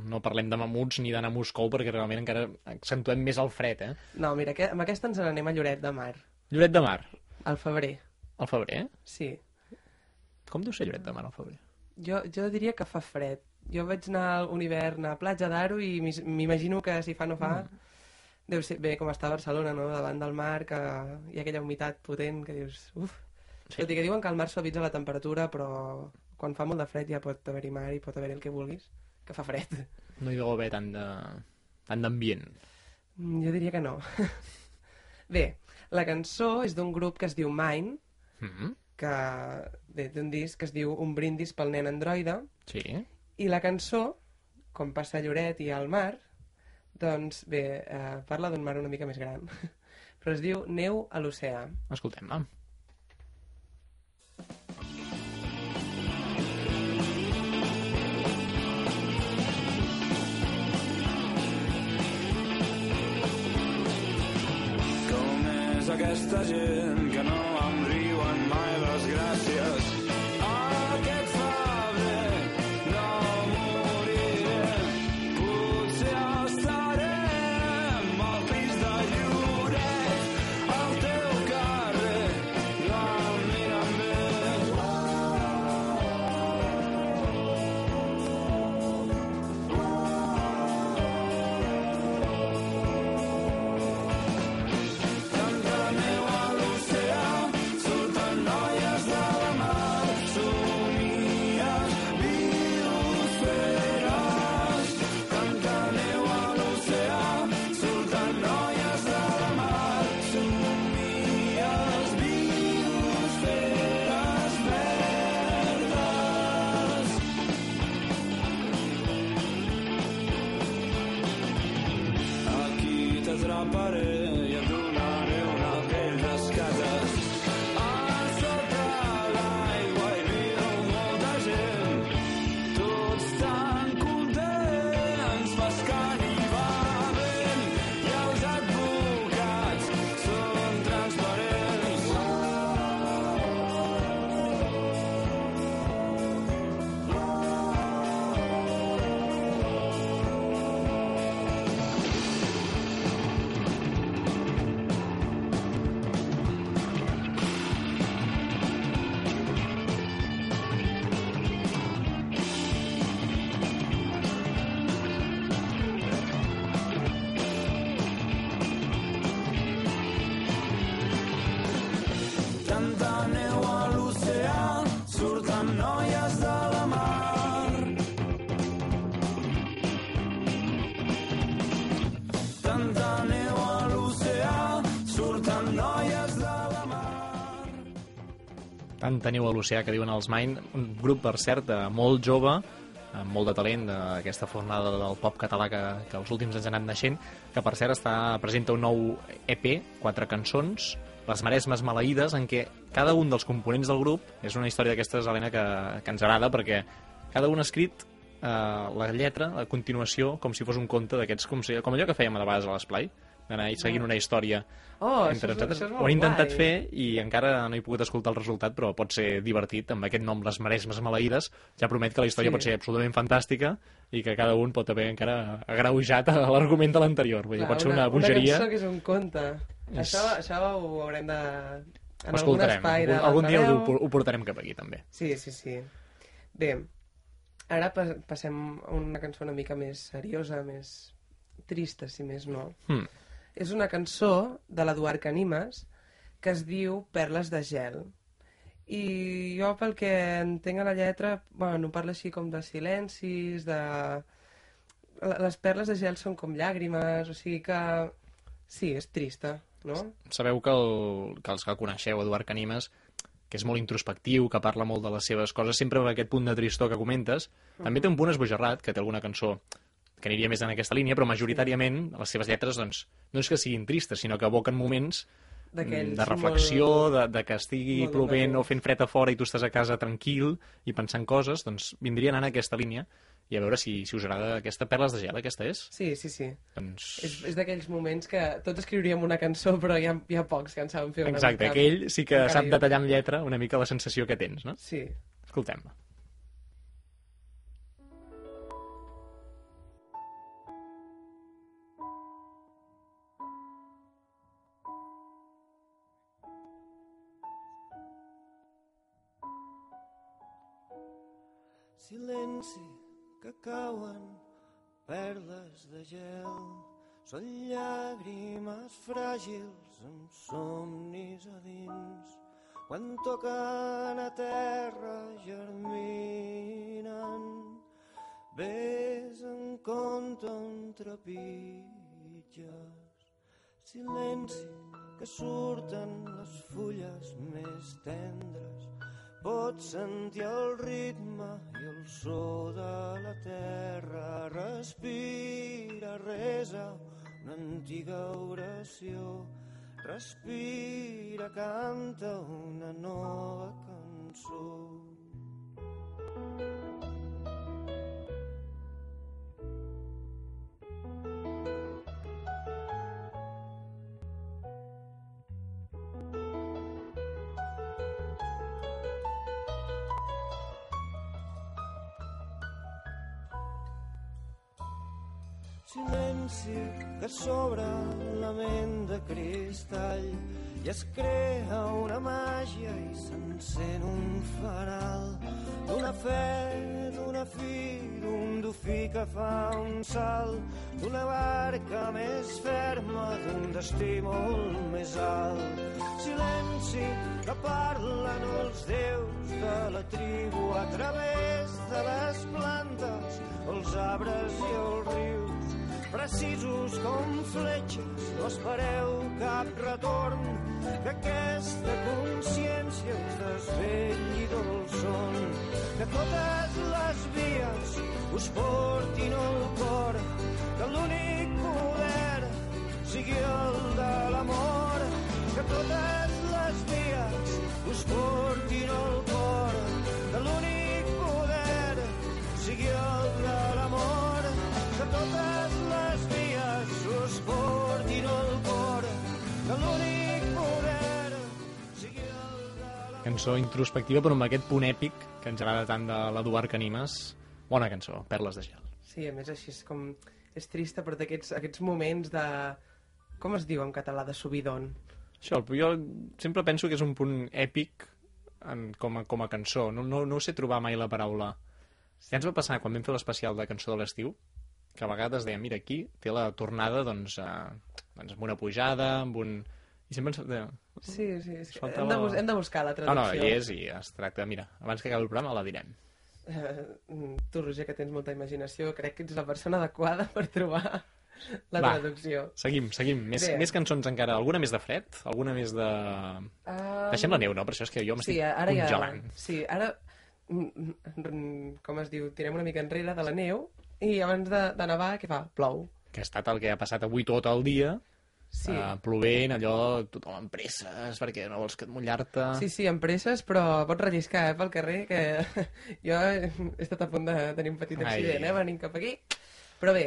no parlem de mamuts ni d'anar a Moscou, perquè realment encara accentuem més el fred, eh? No, mira, que, amb aquesta ens n'anem a Lloret de Mar, Lloret de Mar, al febrer. al febrer? Sí. Com deu ser Lloret de Mar al febrer? Jo, jo diria que fa fred. Jo vaig anar un hivern a Platja d'Aro i m'imagino que si fa no fa... Mm. Deu ser bé com està Barcelona, no? Davant del mar, que hi ha aquella humitat potent que dius... Uf, Sí. Tot i que diuen que el mar suavitza la temperatura, però quan fa molt de fred ja pot haver-hi mar i pot haver-hi el que vulguis, que fa fred. No hi deu haver tant de tant d'ambient. Mm, Jo diria que no. Bé, la cançó és d'un grup que es diu Mine, Mm -hmm. que bé, d'un disc que es diu Un brindis pel nen androide, Sí. i la cançó, com passa a Lloret i al mar, doncs bé, eh, parla d'un mar una mica més gran, però es diu Neu a l'oceà. Escoltem-la. Com és aquesta gent Teniu a l'oceà que diuen els Mine, un grup, per cert, molt jove, amb molt de talent d'aquesta fornada del pop català que, que els últims anys han anat naixent, que per cert està, presenta un nou EP, quatre cançons, Les Maresmes Maleïdes, en què cada un dels components del grup és una història d'aquestes, Helena, que, que ens agrada, perquè cada un ha escrit eh, la lletra a continuació com si fos un conte d'aquests, com, si, com allò que fèiem a de vegades a l'esplai, d'anar seguint una història Oh, entre nosaltres. Ho he intentat guai. fer i encara no he pogut escoltar el resultat, però pot ser divertit, amb aquest nom, Les Maresmes Maleïdes. Ja promet que la història Sí. pot ser absolutament fantàstica i que cada un pot haver encara agreujat a l'argument de l'anterior. Vull dir, pot ser una bogeria. Una cançó que és un conte. És- Això, això ho haurem de... En Ho algun escoltarem. espai de Algun dia ho, ho portarem cap aquí, també. Sí, sí, sí. Bé, ara pa passem a una cançó una mica més seriosa, més trista, si més no. Hmm. És una cançó de l'Eduard Canimes que es diu Perles de gel. I jo, pel que entenc a la lletra, bueno, parla així com de silencis, de... Les perles de gel són com llàgrimes, o sigui que... Sí, és trista, no? Sabeu que, el, que els que coneixeu, Eduard Canimes, que és molt introspectiu, que parla molt de les seves coses, sempre amb aquest punt de tristor que comentes, també té un punt esbojarrat, que té alguna cançó que aniria més en aquesta línia, però majoritàriament les seves lletres doncs, no és que siguin tristes, sinó que evoquen moments de reflexió, molt- de, de que estigui molt plovent o fent fred a fora i tu estàs a casa tranquil i pensant coses, doncs vindrien en aquesta línia i a veure si, si us agrada aquesta Perles de gel, aquesta és? Sí, sí, sí. Doncs... És, és d'aquells moments que tots escriuríem una cançó, però hi ha, hi ha pocs que en saben fer una Exacte, mica. aquell sí que sap detallar amb lletra una mica la sensació que tens, no? Sí. Escoltem-la. Silenci que cauen perles de gel són llàgrimes fràgils amb somnis a dins quan toquen a terra germinen. Ves en compte on trepitges, silenci que surten les fulles més tendres. Pots sentir el ritme i el so de la terra. Respira, resa una antiga oració. Respira, canta una nova cançó. Silenci que s'obre la ment de cristall i es crea una màgia i s'encén un fanal d'una fe, d'una fi, d'un dofí que fa un salt, d'una barca més ferma, d'un destí molt més alt. Silenci que parlen els déus de la tribu a través de les plantes, els arbres i els rius precisos com fletxes, no espereu cap retorn, que aquesta consciència us desvelli del son, que totes les vies us portin al cor, que l'únic poder sigui el de l'amor, que totes les vies us portin al cor, que l'únic poder sigui el de l'amor, que totes portin al cor, que l'únic poder sigui el de l'amor. Cançó introspectiva, però amb aquest punt èpic que ens agrada tant de l'Eduard Canimes. Bona cançó, Perles de gel. Sí, a més així és com... És trista, però d'aquests aquests moments de... Com es diu en català? De subidon. Això, jo sempre penso que és un punt èpic en, com, a, com a cançó. No, no, no sé trobar mai la paraula. Ja ens va passar quan vam fer l'especial de cançó de l'estiu, que a vegades dèiem, mira, aquí té la tornada doncs, eh, doncs amb una pujada, amb un... I sempre ens... deia, Sí, sí, és que faltava- hem, de, bus hem de buscar la No, traducció. no, hi és i es tracta, mira, abans que acabi el programa la direm. Eh, tu, Roger, que tens molta imaginació, crec que ets la persona adequada per trobar la Va, traducció. Seguim, seguim. Més, Bé. més cançons encara. Alguna més de fred? Alguna més de... Um, Deixem la neu, no? Per això és que jo m'estic sí, ara congelant. Ja, sí, ara, mm, mm, com es diu, tirem una mica enrere de la neu i abans de, de nevar, què fa? Plou. Que ha estat el que ha passat avui tot el dia. Sí. Uh, plovent, allò, tothom amb presses, perquè no vols que et mullar-te. Sí, sí, amb presses, però pots relliscar eh, pel carrer, que jo he estat a punt de tenir un petit Ai. accident, eh, venint cap aquí. Però bé,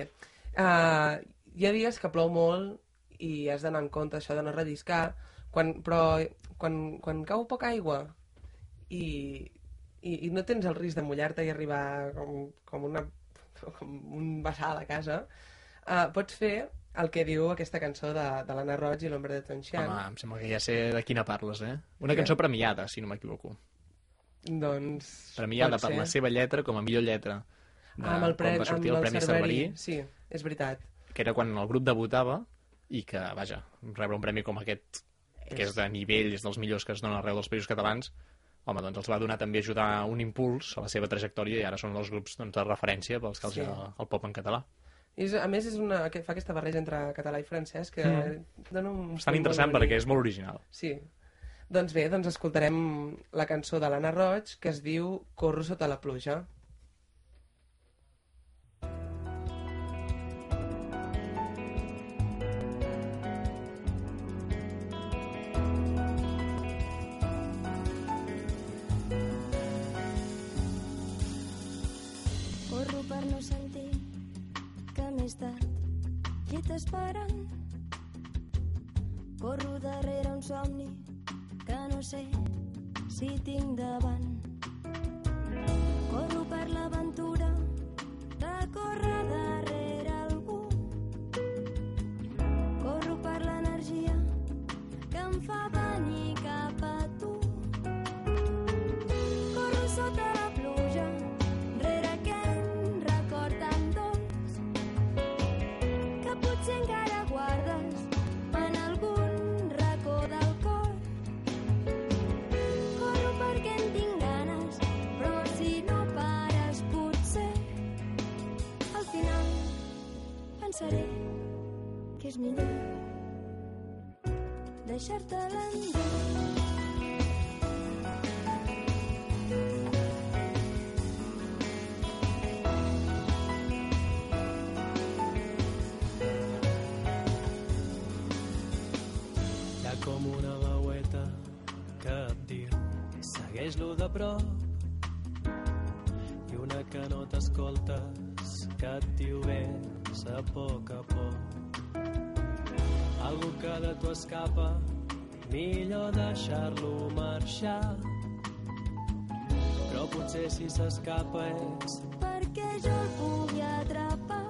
uh, hi ha dies que plou molt i has d'anar en compte això de no relliscar, quan, però quan, quan cau poca aigua i, i, i no tens el risc de mullar-te i arribar com, com, una, com un vessal a casa, uh, pots fer el que diu aquesta cançó de, de l'Anna Roig i l'Ombre de Tonxian. Home, em sembla que ja sé de quina parles, eh? Una cançó premiada, si no m'equivoco. Doncs... Premiada per la seva lletra com a millor lletra. De, Ah, amb el, pre quan va sortir amb el Premi Cerverí, Sí, és veritat. que era quan el grup debutava i que, vaja, rebre un premi com aquest, que és de nivell, és dels millors que es donen arreu dels països catalans, home, doncs els va donar també ajudar un impuls a la seva trajectòria i ara són els grups doncs, de referència pels que els Sí. sí. el pop en català. I és, a més, és una, que fa aquesta barreja entre català i francès que Mm. dona un... És tan interessant perquè és molt original. Sí. Doncs bé, doncs escoltarem la cançó de l'Anna Roig que es diu Corro sota la pluja. Per no sentir que m'he estat llit esperant. Corro darrere un somni que no sé si tinc davant. Corro per l'aventura de córrer darrere algú. Corro per l'energia que em fa venir que és millor deixar-te ha com una veueta que et diu segueix-lo de prop. I una que no t'escoltes que et diu ves a poc a poc. Algú que de tu escapa millor deixar-lo marxar. Però potser si s'escapa és perquè jo el pugui atrapar.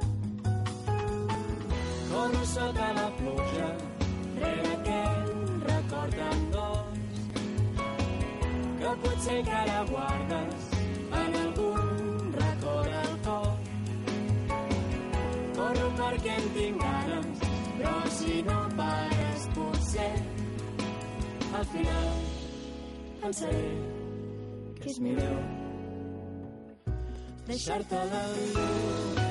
corro sota la pluja rere aquell record amb dos que potser encara guardes perquè en tinc ganes, però si no pares potser al final pensaré que és millor deixar-te l'endur. Corro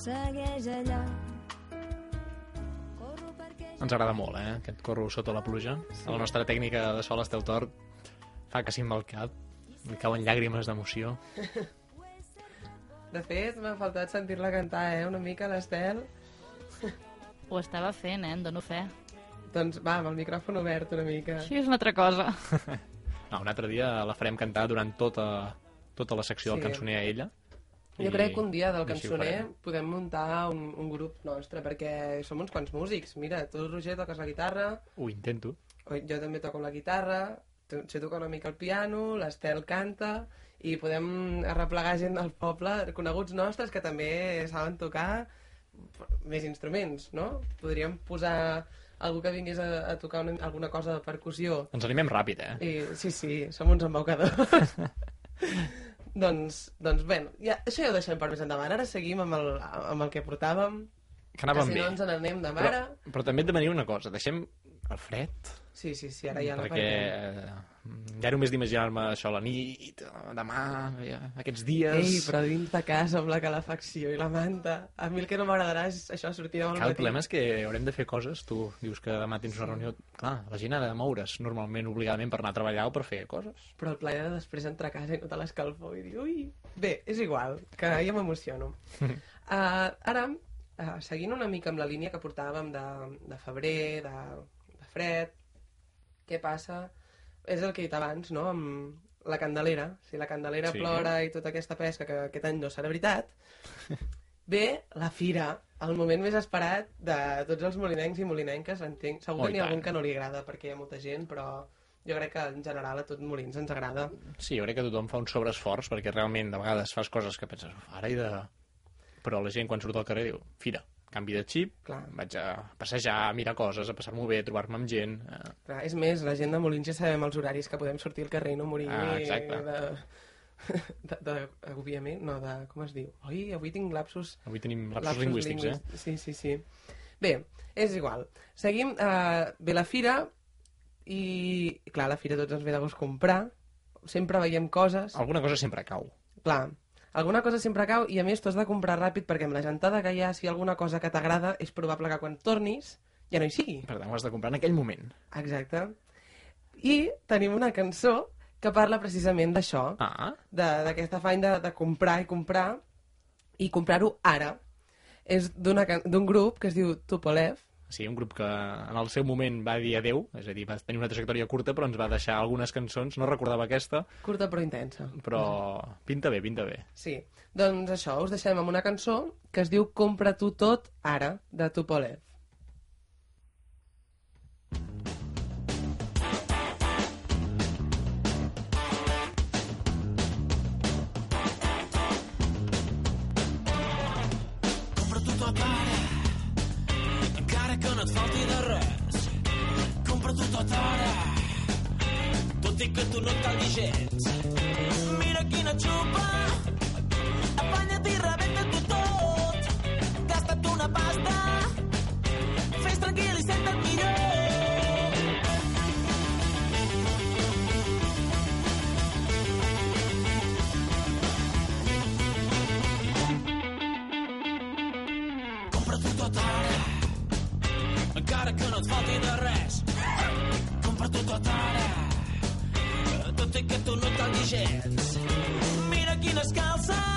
segueix allà. Corro perquè ja... Ens agrada molt, eh, aquest corro sota la pluja. Sí. La nostra tècnica de sol Estel Tort fa que amb el cap. Li cauen llàgrimes d'emoció. De fet, m'ha faltat sentir-la cantar, eh? Una mica, l'Estel. Ho estava fent, eh? Em dono fe. Doncs va, amb el micròfon obert una mica. Sí, és una altra cosa. No, un altre dia la farem cantar durant tota, tota la secció del Sí. cançoner a ella. Jo I- crec que un dia del cançoner podem muntar un, un grup nostre, perquè som uns quants músics. Mira, tu, Roger, toques la guitarra, Ho intento. jo també toco la guitarra, sé tocar una mica el piano, l'Estel canta, i podem arreplegar gent del poble, coneguts nostres, que també saben tocar més instruments, no? Podríem posar algú que vingués a, a tocar una, alguna cosa de percussió. Ens animem ràpid, eh? I, sí, sí, som uns embaucadors. doncs, doncs bé, ja, això ja ho deixem per més endavant. Ara seguim amb el, amb el que portàvem. Que anàvem si bé. no ens n'anem de Però, mare. però també et demanaria una cosa. Deixem el fred, Sí, sí, sí, ara ja no perquè eh, ja només d'imaginar-me això a la nit, demà, eh, aquests dies... Ei, però dins de casa amb la calefacció i la manta. A mi el que no m'agradarà és això, sortir al Clar, el matí. problema és que haurem de fer coses. Tu dius que demà tens una reunió... Clar, la gent ha de moure's normalment, obligadament, per anar a treballar o per fer coses. Però el plaer de després entrar a casa i notar l'escalfor i dir, ui... Bé, és igual, que ja m'emociono. Uh, ara, uh, seguint una mica amb la línia que portàvem de, de febrer, de, de fred, què passa? És el que he dit abans, no?, amb la Candelera. Si la Candelera Sí. plora i tota aquesta pesca que aquest any no serà veritat, ve la fira, el moment més esperat de tots els molinencs i molinenques, entenc. Segur Oh, que i n'hi ha algun que no li agrada perquè hi ha molta gent, però jo crec que en general a tot Molins ens agrada. Sí, jo crec que tothom fa un sobreesforç perquè realment de vegades fas coses que penses, "Uf, ara he de... Però la gent quan surt al carrer diu, fira, canvi de xip, Clar. vaig a passejar, a mirar coses, a passar-m'ho bé, a trobar-me amb gent... Eh... Clar, és més, la gent de Molins ja sabem els horaris que podem sortir al carrer i no morir Ah, exacte. de, de, de, agobiament, no, de, com es diu? Oi, avui tinc lapsus... Avui tenim lapsos lingüístics, eh? Sí, sí, sí. Bé, és igual. Seguim, eh, ve la fira i, clar, la fira tots ens ve de gust comprar, sempre veiem coses... Alguna cosa sempre cau. Clar, alguna cosa sempre cau i a més tu has de comprar ràpid perquè amb la gentada que hi ha, si hi ha alguna cosa que t'agrada, és probable que quan tornis ja no hi sigui. Per tant, ho has de comprar en aquell moment. Exacte. I tenim una cançó que parla precisament d'això, ah. de- d'aquest afany de, de comprar i comprar, i comprar-ho ara. És d'un grup que es diu Tupolev, Sí, un grup que en el seu moment va dir adeu, és a dir, va tenir una trajectòria curta, però ens va deixar algunes cançons, no recordava aquesta, curta però intensa. però pinta bé, pinta bé. Sí, doncs això, us deixem amb una cançó que es diu Compra tu tot ara, de Tupolev. Compra tot ara, tot i que tu no et calguis gens. Mira quina xupa, afanya't i rebenta-t'ho tot. Gasta't una pasta, fes tranquil i senta't millor. Encara que no et falti de res. Compra-t'ho tot ara, tot i que tu no et calgui gens. Mira quines calces,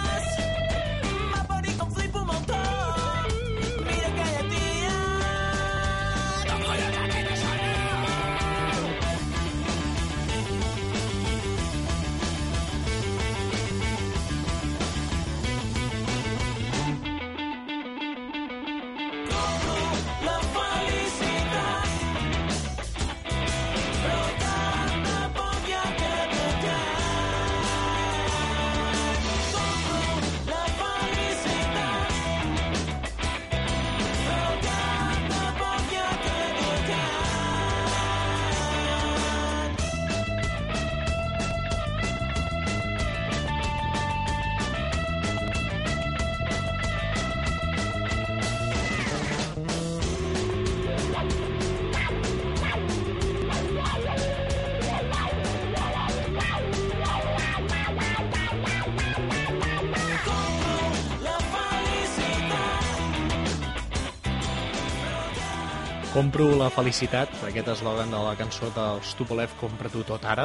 Compro la felicitat, aquest eslògan de la cançó dels Tupolev Compra tu tot ara,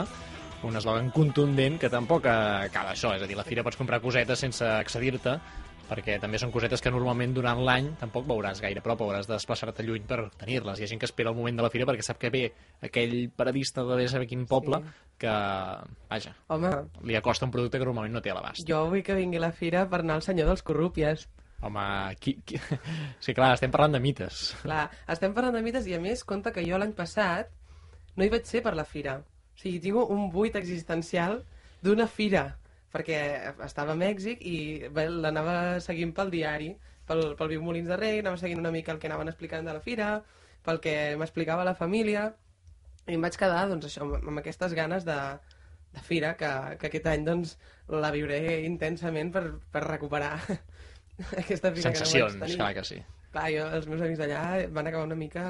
un eslògan contundent que tampoc acaba això, és a dir, la fira pots comprar cosetes sense accedir-te, perquè també són cosetes que normalment durant l'any tampoc veuràs gaire prop, hauràs de desplaçar-te lluny per tenir-les. Hi ha gent que espera el moment de la fira perquè sap que ve aquell paradista de saber quin poble sí. que, vaja, Home, li acosta un producte que normalment no té a l'abast. jo vull que vingui la fira per anar al senyor dels corrúpies. Home, qui, qui... sí, clar, estem parlant de mites. Clar, estem parlant de mites i a més, compte que jo l'any passat no hi vaig ser per la fira. O sigui, tinc un buit existencial d'una fira, perquè estava a Mèxic i l'anava seguint pel diari, pel, pel Viu Molins de Rei, anava seguint una mica el que anaven explicant de la fira, pel que m'explicava la família, i em vaig quedar, doncs, això, amb aquestes ganes de, de fira, que, que aquest any, doncs, la viuré intensament per, per recuperar aquesta fira que no Sensacions, vaig tenir. clar que sí. Clar, jo, els meus amics d'allà van acabar una mica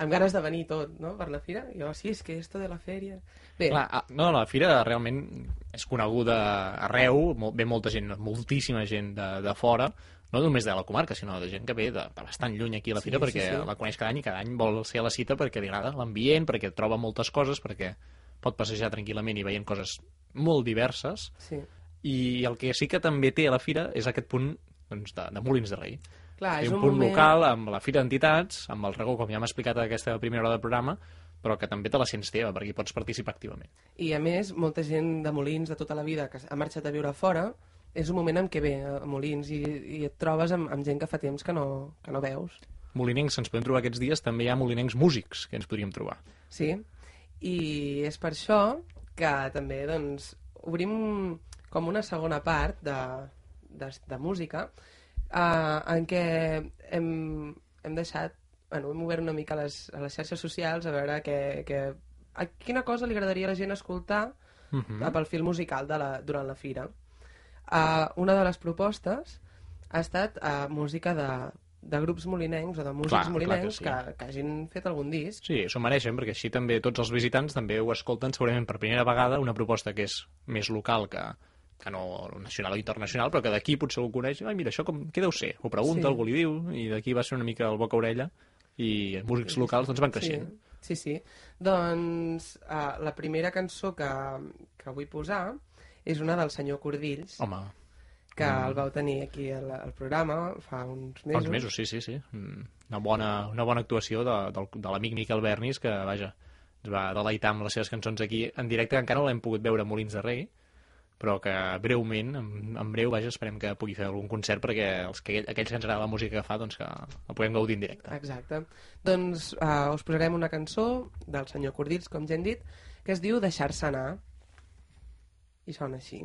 amb ganes de venir tot, no?, per la fira. Jo, sí, és que esto de la fèria... Bé, Clar, ah, no, la fira realment és coneguda arreu, ve molta gent, moltíssima gent de, de fora, no només de la comarca, sinó de gent que ve de, de bastant lluny aquí a la Sí, fira sí, perquè sí. la coneix cada any i cada any vol ser a la cita perquè li agrada l'ambient, perquè troba moltes coses, perquè pot passejar tranquil·lament i veient coses molt diverses. Sí. I el que sí que també té a la fira és aquest punt doncs, de, de Molins de Rei. Clar, Té és un, un punt moment- local amb la Fira d'Entitats, amb el Regó, com ja hem explicat a aquesta primera hora del programa, però que també te la sents teva, perquè hi pots participar activament. I a més, molta gent de Molins de tota la vida que ha marxat a viure fora, és un moment en què ve a Molins i, i et trobes amb, amb gent que fa temps que no, que no veus. Molinencs ens podem trobar aquests dies, també hi ha molinencs músics que ens podríem trobar. Sí, i és per això que també doncs, obrim com una segona part de, de, de música eh, en què hem, hem deixat, bueno, hem obert una mica les, a les xarxes socials a veure que, que, a quina cosa li agradaria a la gent escoltar Mhm. pel fil musical de la, durant la fira. Uh, una de les propostes ha estat uh, música de, de grups molinencs o de músics Clar, clar que molinencs sí. que, que hagin fet algun disc. Sí, s'ho mereixen, perquè així també tots els visitants també ho escolten segurament per primera vegada, una proposta que és més local que, que no nacional o internacional, però que d'aquí potser ho coneix, ai, mira, això com, què deu ser? Ho pregunta, Sí. algú li diu, i d'aquí va ser una mica el boca-orella, i músics locals doncs van creixent. Sí, sí. sí. Doncs uh, la primera cançó que, que vull posar és una del senyor Cordills, Home, que Mm. el vau tenir aquí al, al programa fa uns fa mesos. uns mesos, sí, sí, sí. Mm, Una bona, una bona actuació de, del, de l'amic Miquel Bernis, que, vaja, ens va deleitar amb les seves cançons aquí en directe, que encara no l'hem pogut veure a Molins de Rei, però que breument, en, en breu, vaja, esperem que pugui fer algun concert perquè els, que, aquells que ens agrada la música que fa, doncs que la puguem gaudir en directe. Exacte. Doncs uh, us posarem una cançó del senyor Cordills, com ja hem dit, que es diu Deixar-se anar. I sona així.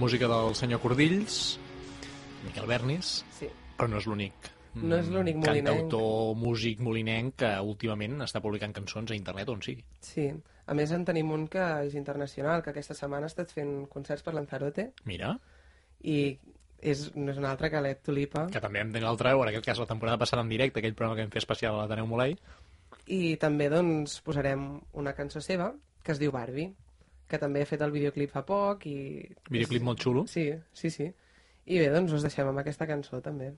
música del senyor Cordills, Miquel Bernis, Sí. però no és l'únic. No és l'únic mm, molinenc. Cantautor, músic molinenc que últimament està publicant cançons a internet on sigui. Sí, a més en tenim un que és internacional, que aquesta setmana ha estat fent concerts per Lanzarote Mira, i és, no és un altre que l'Ed Tulipa que també hem el treu, en aquest cas la temporada passada en directe, aquell programa que vam fer especial a l'Ateneu Molei. i també doncs posarem una cançó seva que es diu Barbie que també ha fet el videoclip fa poc i... Videoclip molt xulo. Sí, sí, sí. I bé, doncs us deixem amb aquesta cançó també.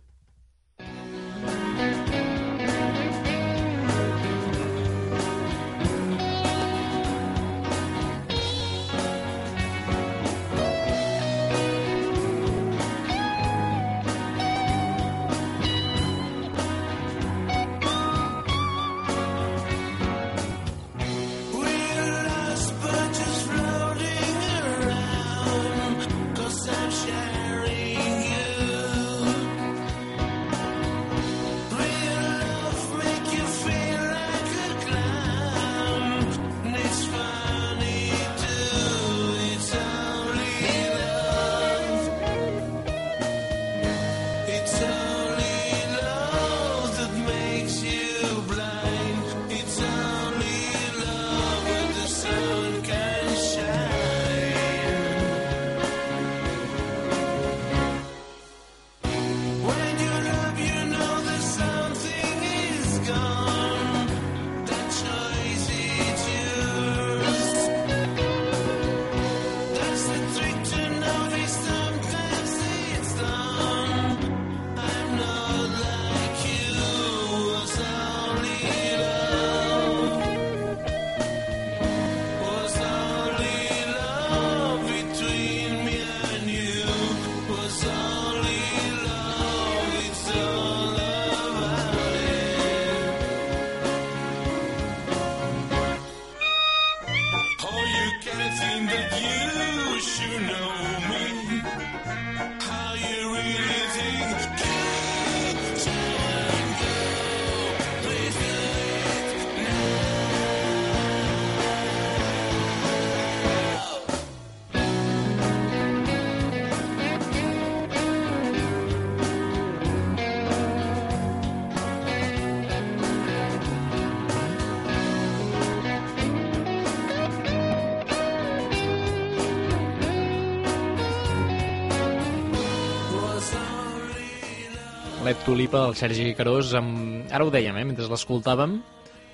Tulipa del Sergi Carós, amb... ara ho dèiem, eh, mentre l'escoltàvem,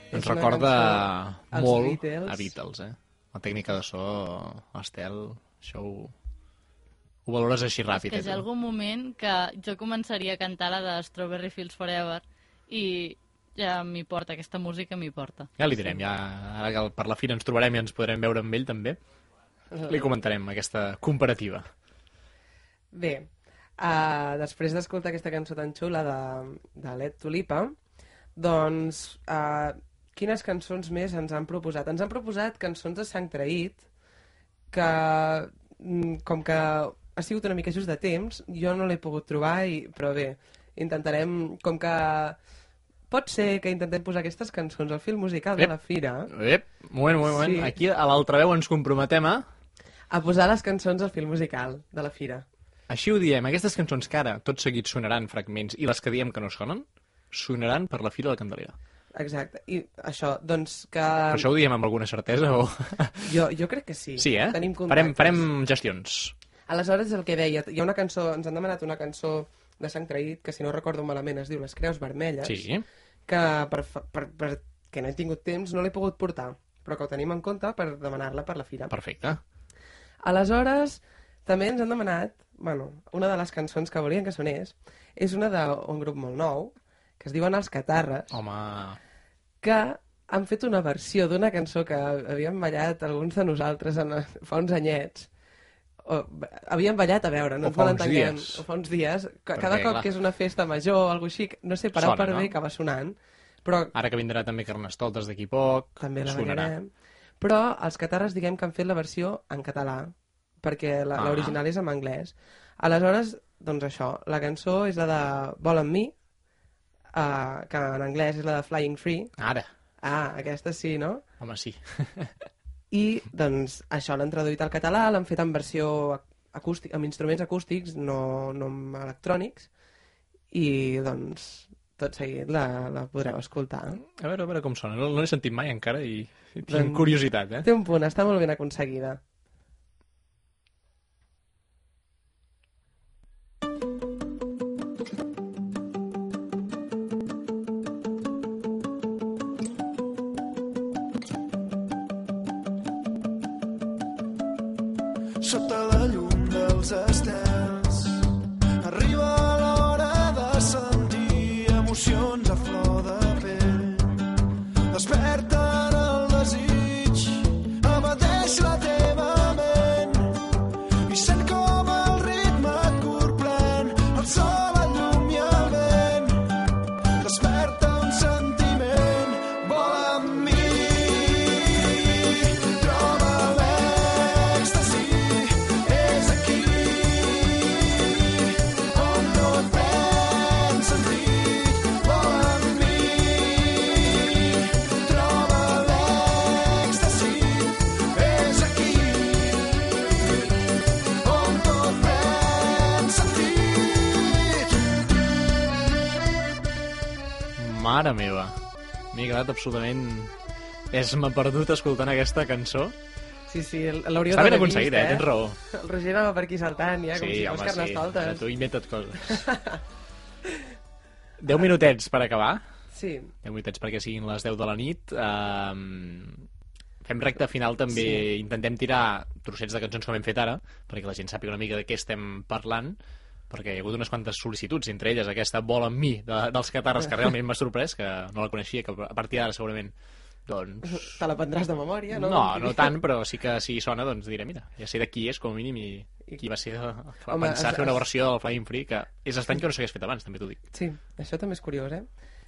ens És recorda cançó als molt Beatles. a Beatles, eh? La tècnica de so, Estel, això ho, ho valores així ràpid. que eh, hi ha tu? algun moment que jo començaria a cantar la de Strawberry Fields Forever i ja m'hi porta, aquesta música m'hi porta. Ja li direm, ja, ara que per la fira ens trobarem i ens podrem veure amb ell també, li comentarem aquesta comparativa. Bé, uh, després d'escoltar aquesta cançó tan xula de, de Led Tulipa, doncs uh, quines cançons més ens han proposat? Ens han proposat cançons de sang traït que, mm, com que ha sigut una mica just de temps, jo no l'he pogut trobar, i, però bé, intentarem, com que pot ser que intentem posar aquestes cançons al fil musical de Ep. la fira, Ep, moment, moment, moment. Sí. Aquí a l'altra veu ens comprometem a... a posar les cançons al fil musical de la fira. Així ho diem, aquestes cançons que ara tot seguit sonaran fragments i les que diem que no sonen, sonaran per la Fira de la Candelera. Exacte. I això, doncs que... Per això ho diem amb alguna certesa o... Jo, jo crec que sí. Sí, eh? Tenim farem, contactes. farem gestions. Aleshores, el que deia, hi ha una cançó, ens han demanat una cançó de sang traït, que si no recordo malament es diu Les Creus Vermelles, Sí. que per, per, per, que no he tingut temps no l'he pogut portar, però que ho tenim en compte per demanar-la per la fira. Perfecte. Aleshores, també ens han demanat, bueno, una de les cançons que volien que sonés, és una d'un grup molt nou, que es diuen Els Catarres, Home... que han fet una versió d'una cançó que havíem ballat alguns de nosaltres en, fa uns anyets. O, havíem ballat, a veure, no O ens malentenguem, dies. o fa uns dies, que Perquè, cada cop clar. que és una festa major o alguna així, no sé Sona, per no? B que va sonant, però Ara que vindrà també Carnestoltes d'aquí poc, també la sonarà. ballarem. Però els catarres diguem que han fet la versió en català, perquè la- Ah. l'original és en anglès. Aleshores, doncs això, la cançó és la de Vol amb mi, uh, que en anglès és la de Flying Free. Ara. Ah, aquesta sí, no? Home, sí. I, doncs, això l'han traduït al català, l'han fet en versió acústic, amb instruments acústics, no, no amb electrònics, i, doncs, tot seguit la, la podreu escoltar. A veure, a veure com sona. No, no l'he sentit mai encara i i tinc Doncs curiositat, eh? Té un punt, està molt ben aconseguida. Sota la llum Mare meva. M'he quedat absolutament... És m'ha perdut escoltant aquesta cançó. Sí, sí, l'hauríeu Està ben d'haver aconseguit, vist, eh? Tens raó. El Roger anava per aquí saltant, ja, com sí, si fos home, sí. carnestoltes. Ara Tu inventa't coses. 10 minutets per acabar. Sí. 10 minutets perquè siguin les 10 de la nit. Um, fem recta final també. Sí. Intentem tirar trossets de cançons com hem fet ara, perquè la gent sàpiga una mica de què estem parlant, perquè hi ha hagut unes quantes sol·licituds, entre elles aquesta Vol amb mi de, dels catarres, que realment m'ha sorprès, que no la coneixia, que a partir d'ara segurament doncs... Te la prendràs de memòria, no? No, no tant, però sí que si sona, doncs diré, mira, ja sé de qui és, com a mínim, i qui va ser el que va Home, pensar es- fer una es- versió del Flying Free, que és estrany que no s'hagués fet abans, també t'ho dic. Sí, això també és curiós, eh?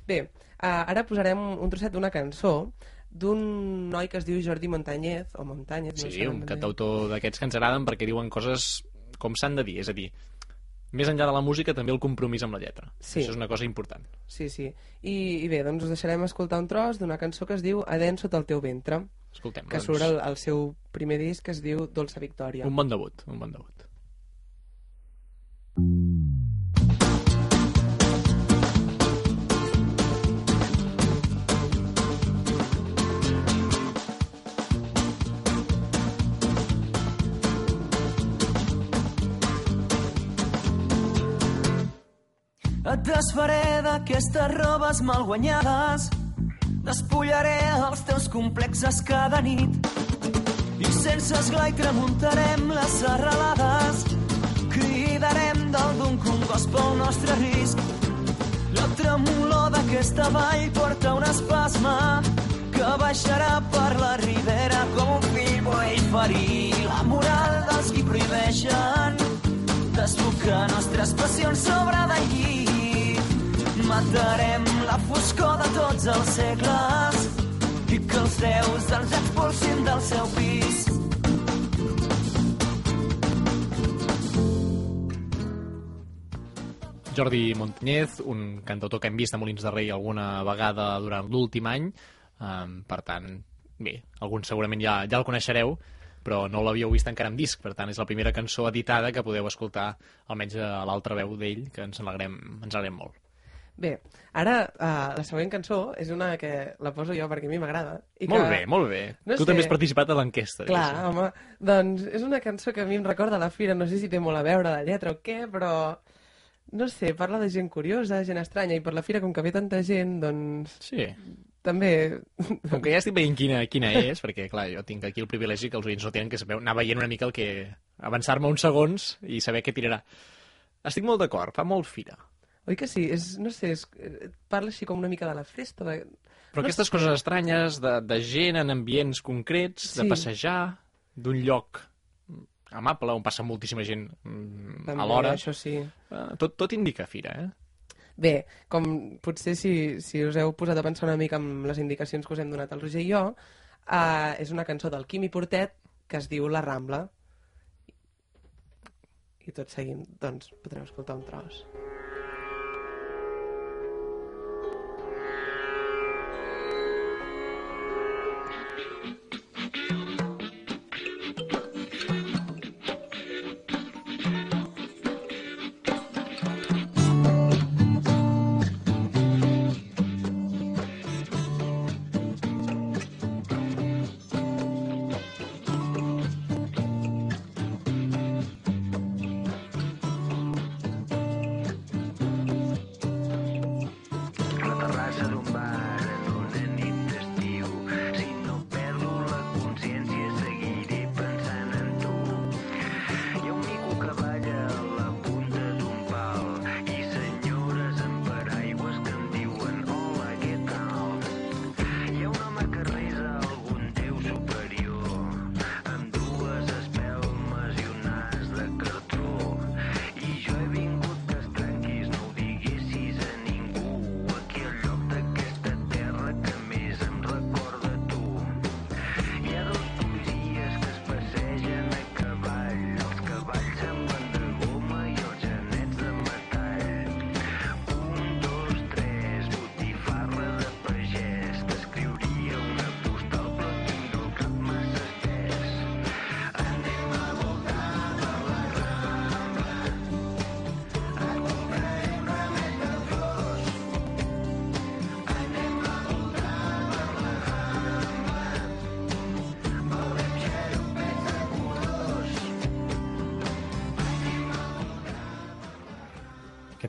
Bé, uh, ara posarem un trosset d'una cançó d'un noi que es diu Jordi Montañez, o Montañez, no Sí, sé un cantautor d'aquests que ens agraden perquè diuen coses com s'han de dir, és a dir, més enllà de la música també el compromís amb la lletra. Sí. Això és una cosa important. Sí, sí. I, I bé, doncs us deixarem escoltar un tros d'una cançó que es diu Adent sota el teu ventre, Escoltem, que doncs. surt al, al seu primer disc que es diu Dolça Victòria. Un bon debut, un bon debut. Et desfaré d'aquestes robes mal guanyades. Despullaré els teus complexes cada nit. I sense esglai tramuntarem les serralades. Cridarem dalt d'un congost pel nostre risc. La tremolor d'aquesta vall porta un espasme que baixarà per la ribera com un fill vull ferir la moral dels qui prohibeixen desbocar nostres passions sobre llit. Matarem la foscor de tots els segles i que els déus els expulsin del seu pis. Jordi Montañez, un cantautor que hem vist a Molins de Rei alguna vegada durant l'últim any. Um, per tant, bé, alguns segurament ja, ja el coneixereu, però no l'havíeu vist encara en disc, per tant és la primera cançó editada que podeu escoltar almenys a l'altra veu d'ell, que ens alegrem, ens alegrem molt. Bé, ara uh, la següent cançó és una que la poso jo perquè a mi m'agrada. Molt que- bé, molt bé. No tu sé. també has participat a l'enquesta. Clar, diguéssim. home, doncs és una cançó que a mi em recorda la fira, no sé si té molt a veure la lletra o què, però no sé, parla de gent curiosa, gent estranya, i per la fira, com que ve tanta gent, doncs... Sí. També... Com que ja estic veient quina, quina és, perquè, clar, jo tinc aquí el privilegi que els oients no tenen que saber, anar veient una mica el que... avançar-me uns segons i saber què tirarà. Estic molt d'acord, fa molt fira. Oi que sí? És, no sé, és, eh, parla així com una mica de la festa. De... Però no aquestes sé. coses estranyes de, de gent en ambients concrets, de Sí. passejar, d'un lloc amable on passa moltíssima gent mm, També, alhora. això sí. Eh, Tot, tot indica fira, eh? Bé, com potser si, si us heu posat a pensar una mica amb les indicacions que us hem donat el Roger i jo, uh, és una cançó del Quimi Portet que es diu La Rambla. I tot seguint, doncs, podreu escoltar un tros. La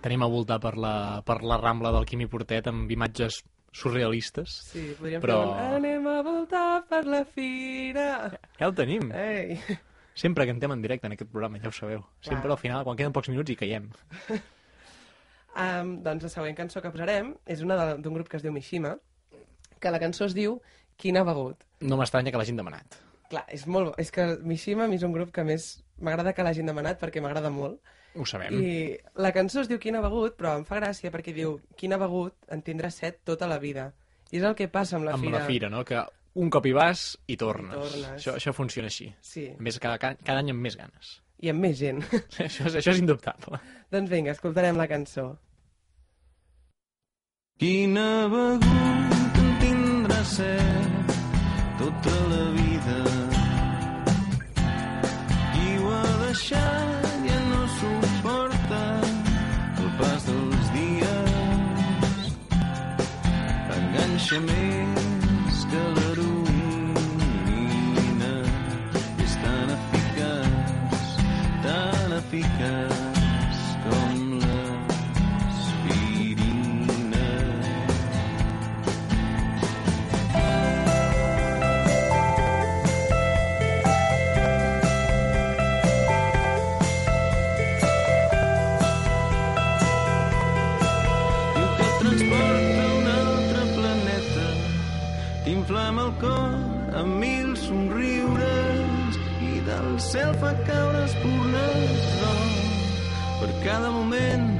tenim a voltar per la, per la Rambla del Quimi Portet amb imatges surrealistes. Sí, podríem però... fer un... Anem a voltar per la fira. Ja el tenim. Ei. Sempre cantem en directe en aquest programa, ja ho sabeu. Sempre al final, quan queden pocs minuts, hi caiem. Um, doncs la següent cançó que posarem és una d'un grup que es diu Mishima, que la cançó es diu Quin ha begut. No m'estranya que l'hagin demanat. Clar, és molt... És que Mishima a mi és un grup que més m'agrada que l'hagin demanat perquè m'agrada molt. Ho sabem. I la cançó es diu Quin ha begut, però em fa gràcia perquè diu Quin ha begut en tindrà set tota la vida. I és el que passa amb la amb fira. la fira, no? Que un cop hi vas i tornes. I tornes. Això, això funciona així. Sí. A més, cada, cada, cada any amb més ganes. I amb més gent. això, és, això és indubtable. doncs vinga, escoltarem la cançó. Quina begut en tindrà set tota la vida. Qui ho ha deixat Enganxa més fa caure espurnes d'or per cada moment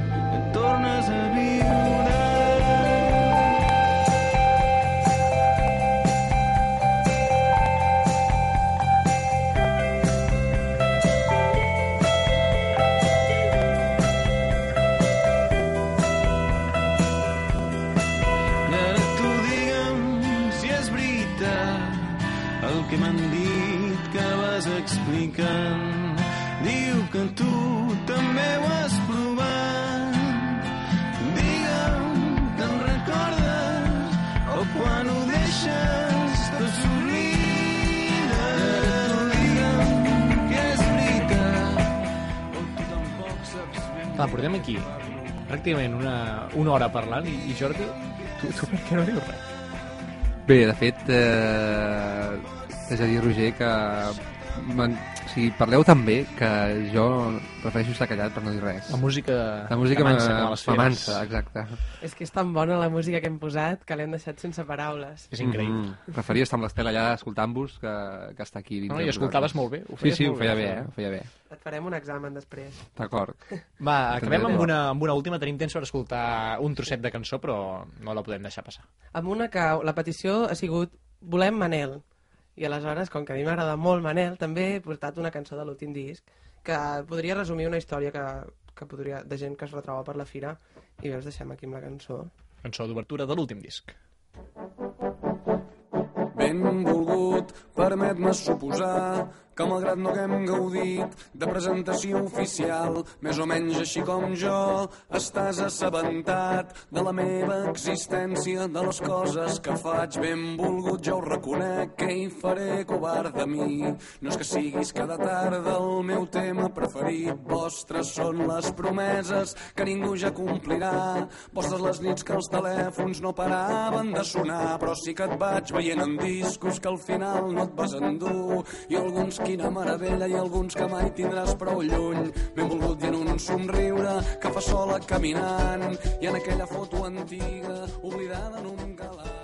aquí pràcticament una, una hora parlant i, i Jordi, tu, tu per què no dius res? Bé, de fet, eh, t'haig de dir, Roger, que sigui, parleu tan bé que jo prefereixo estar callat per no dir res. La música La música m'amansa, exacte. És que és tan bona la música que hem posat que l'hem deixat sense paraules. És increïble. Mm -hmm. Preferia estar amb l'Estel allà escoltant-vos que, que estar aquí dintre. No, i escoltaves vosaltres. molt bé, ho Sí, sí, ho bé, feia bé, feia eh? bé. Ho feia bé. Et farem un examen després. D'acord. Va, acabem amb una, amb una última. Tenim temps per escoltar un trosset de cançó, però no la podem deixar passar. Amb una que la petició ha sigut Volem Manel. I aleshores, com que a mi m'agrada molt Manel, també he portat una cançó de l'últim disc que podria resumir una història que, que podria, de gent que es retroba per la fira i bé, us deixem aquí amb la cançó. Cançó d'obertura de l'últim disc. benvolgut, permet-me suposar que malgrat no haguem gaudit de presentació oficial, més o menys així com jo, estàs assabentat de la meva existència, de les coses que faig. Benvolgut, jo ho reconec, que hi faré covard de mi. No és que siguis cada tarda el meu tema preferit, vostres són les promeses que ningú ja complirà, vostres les nits que els telèfons no paraven de sonar, però sí que et vaig veient en discos que al final no et vas endur, i alguns quina meravella i alguns que mai tindràs prou lluny. Benvolgut i en un somriure que fa sola caminant, i en aquella foto antiga oblidada en un calaix.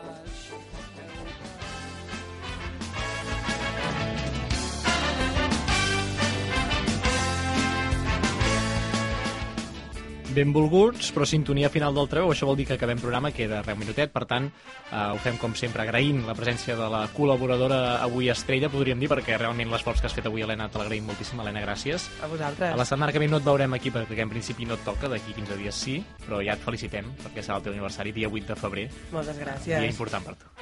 Benvolguts, però sintonia final del treu, això vol dir que acabem programa, queda res un minutet, per tant, eh, ho fem com sempre agraint la presència de la col·laboradora avui estrella, podríem dir, perquè realment l'esforç que has fet avui, Helena, te l'agraïm moltíssim, Helena, gràcies. A vosaltres. A la setmana que ve no et veurem aquí perquè en principi no et toca, d'aquí 15 dies sí, però ja et felicitem perquè serà el teu aniversari, dia 8 de febrer. Moltes gràcies. Dia important per tu.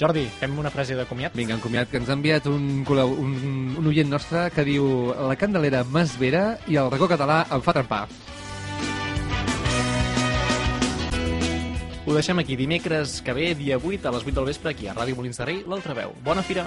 Jordi, fem una frase de comiat? Vinga, en comiat, que ens ha enviat un, un, un oient nostre que diu la candelera m'esvera i el racó català em fa trempar. Ho deixem aquí dimecres que ve, dia 8, a les 8 del vespre, aquí a Ràdio Molins de Rei, l'altra veu. Bona fira!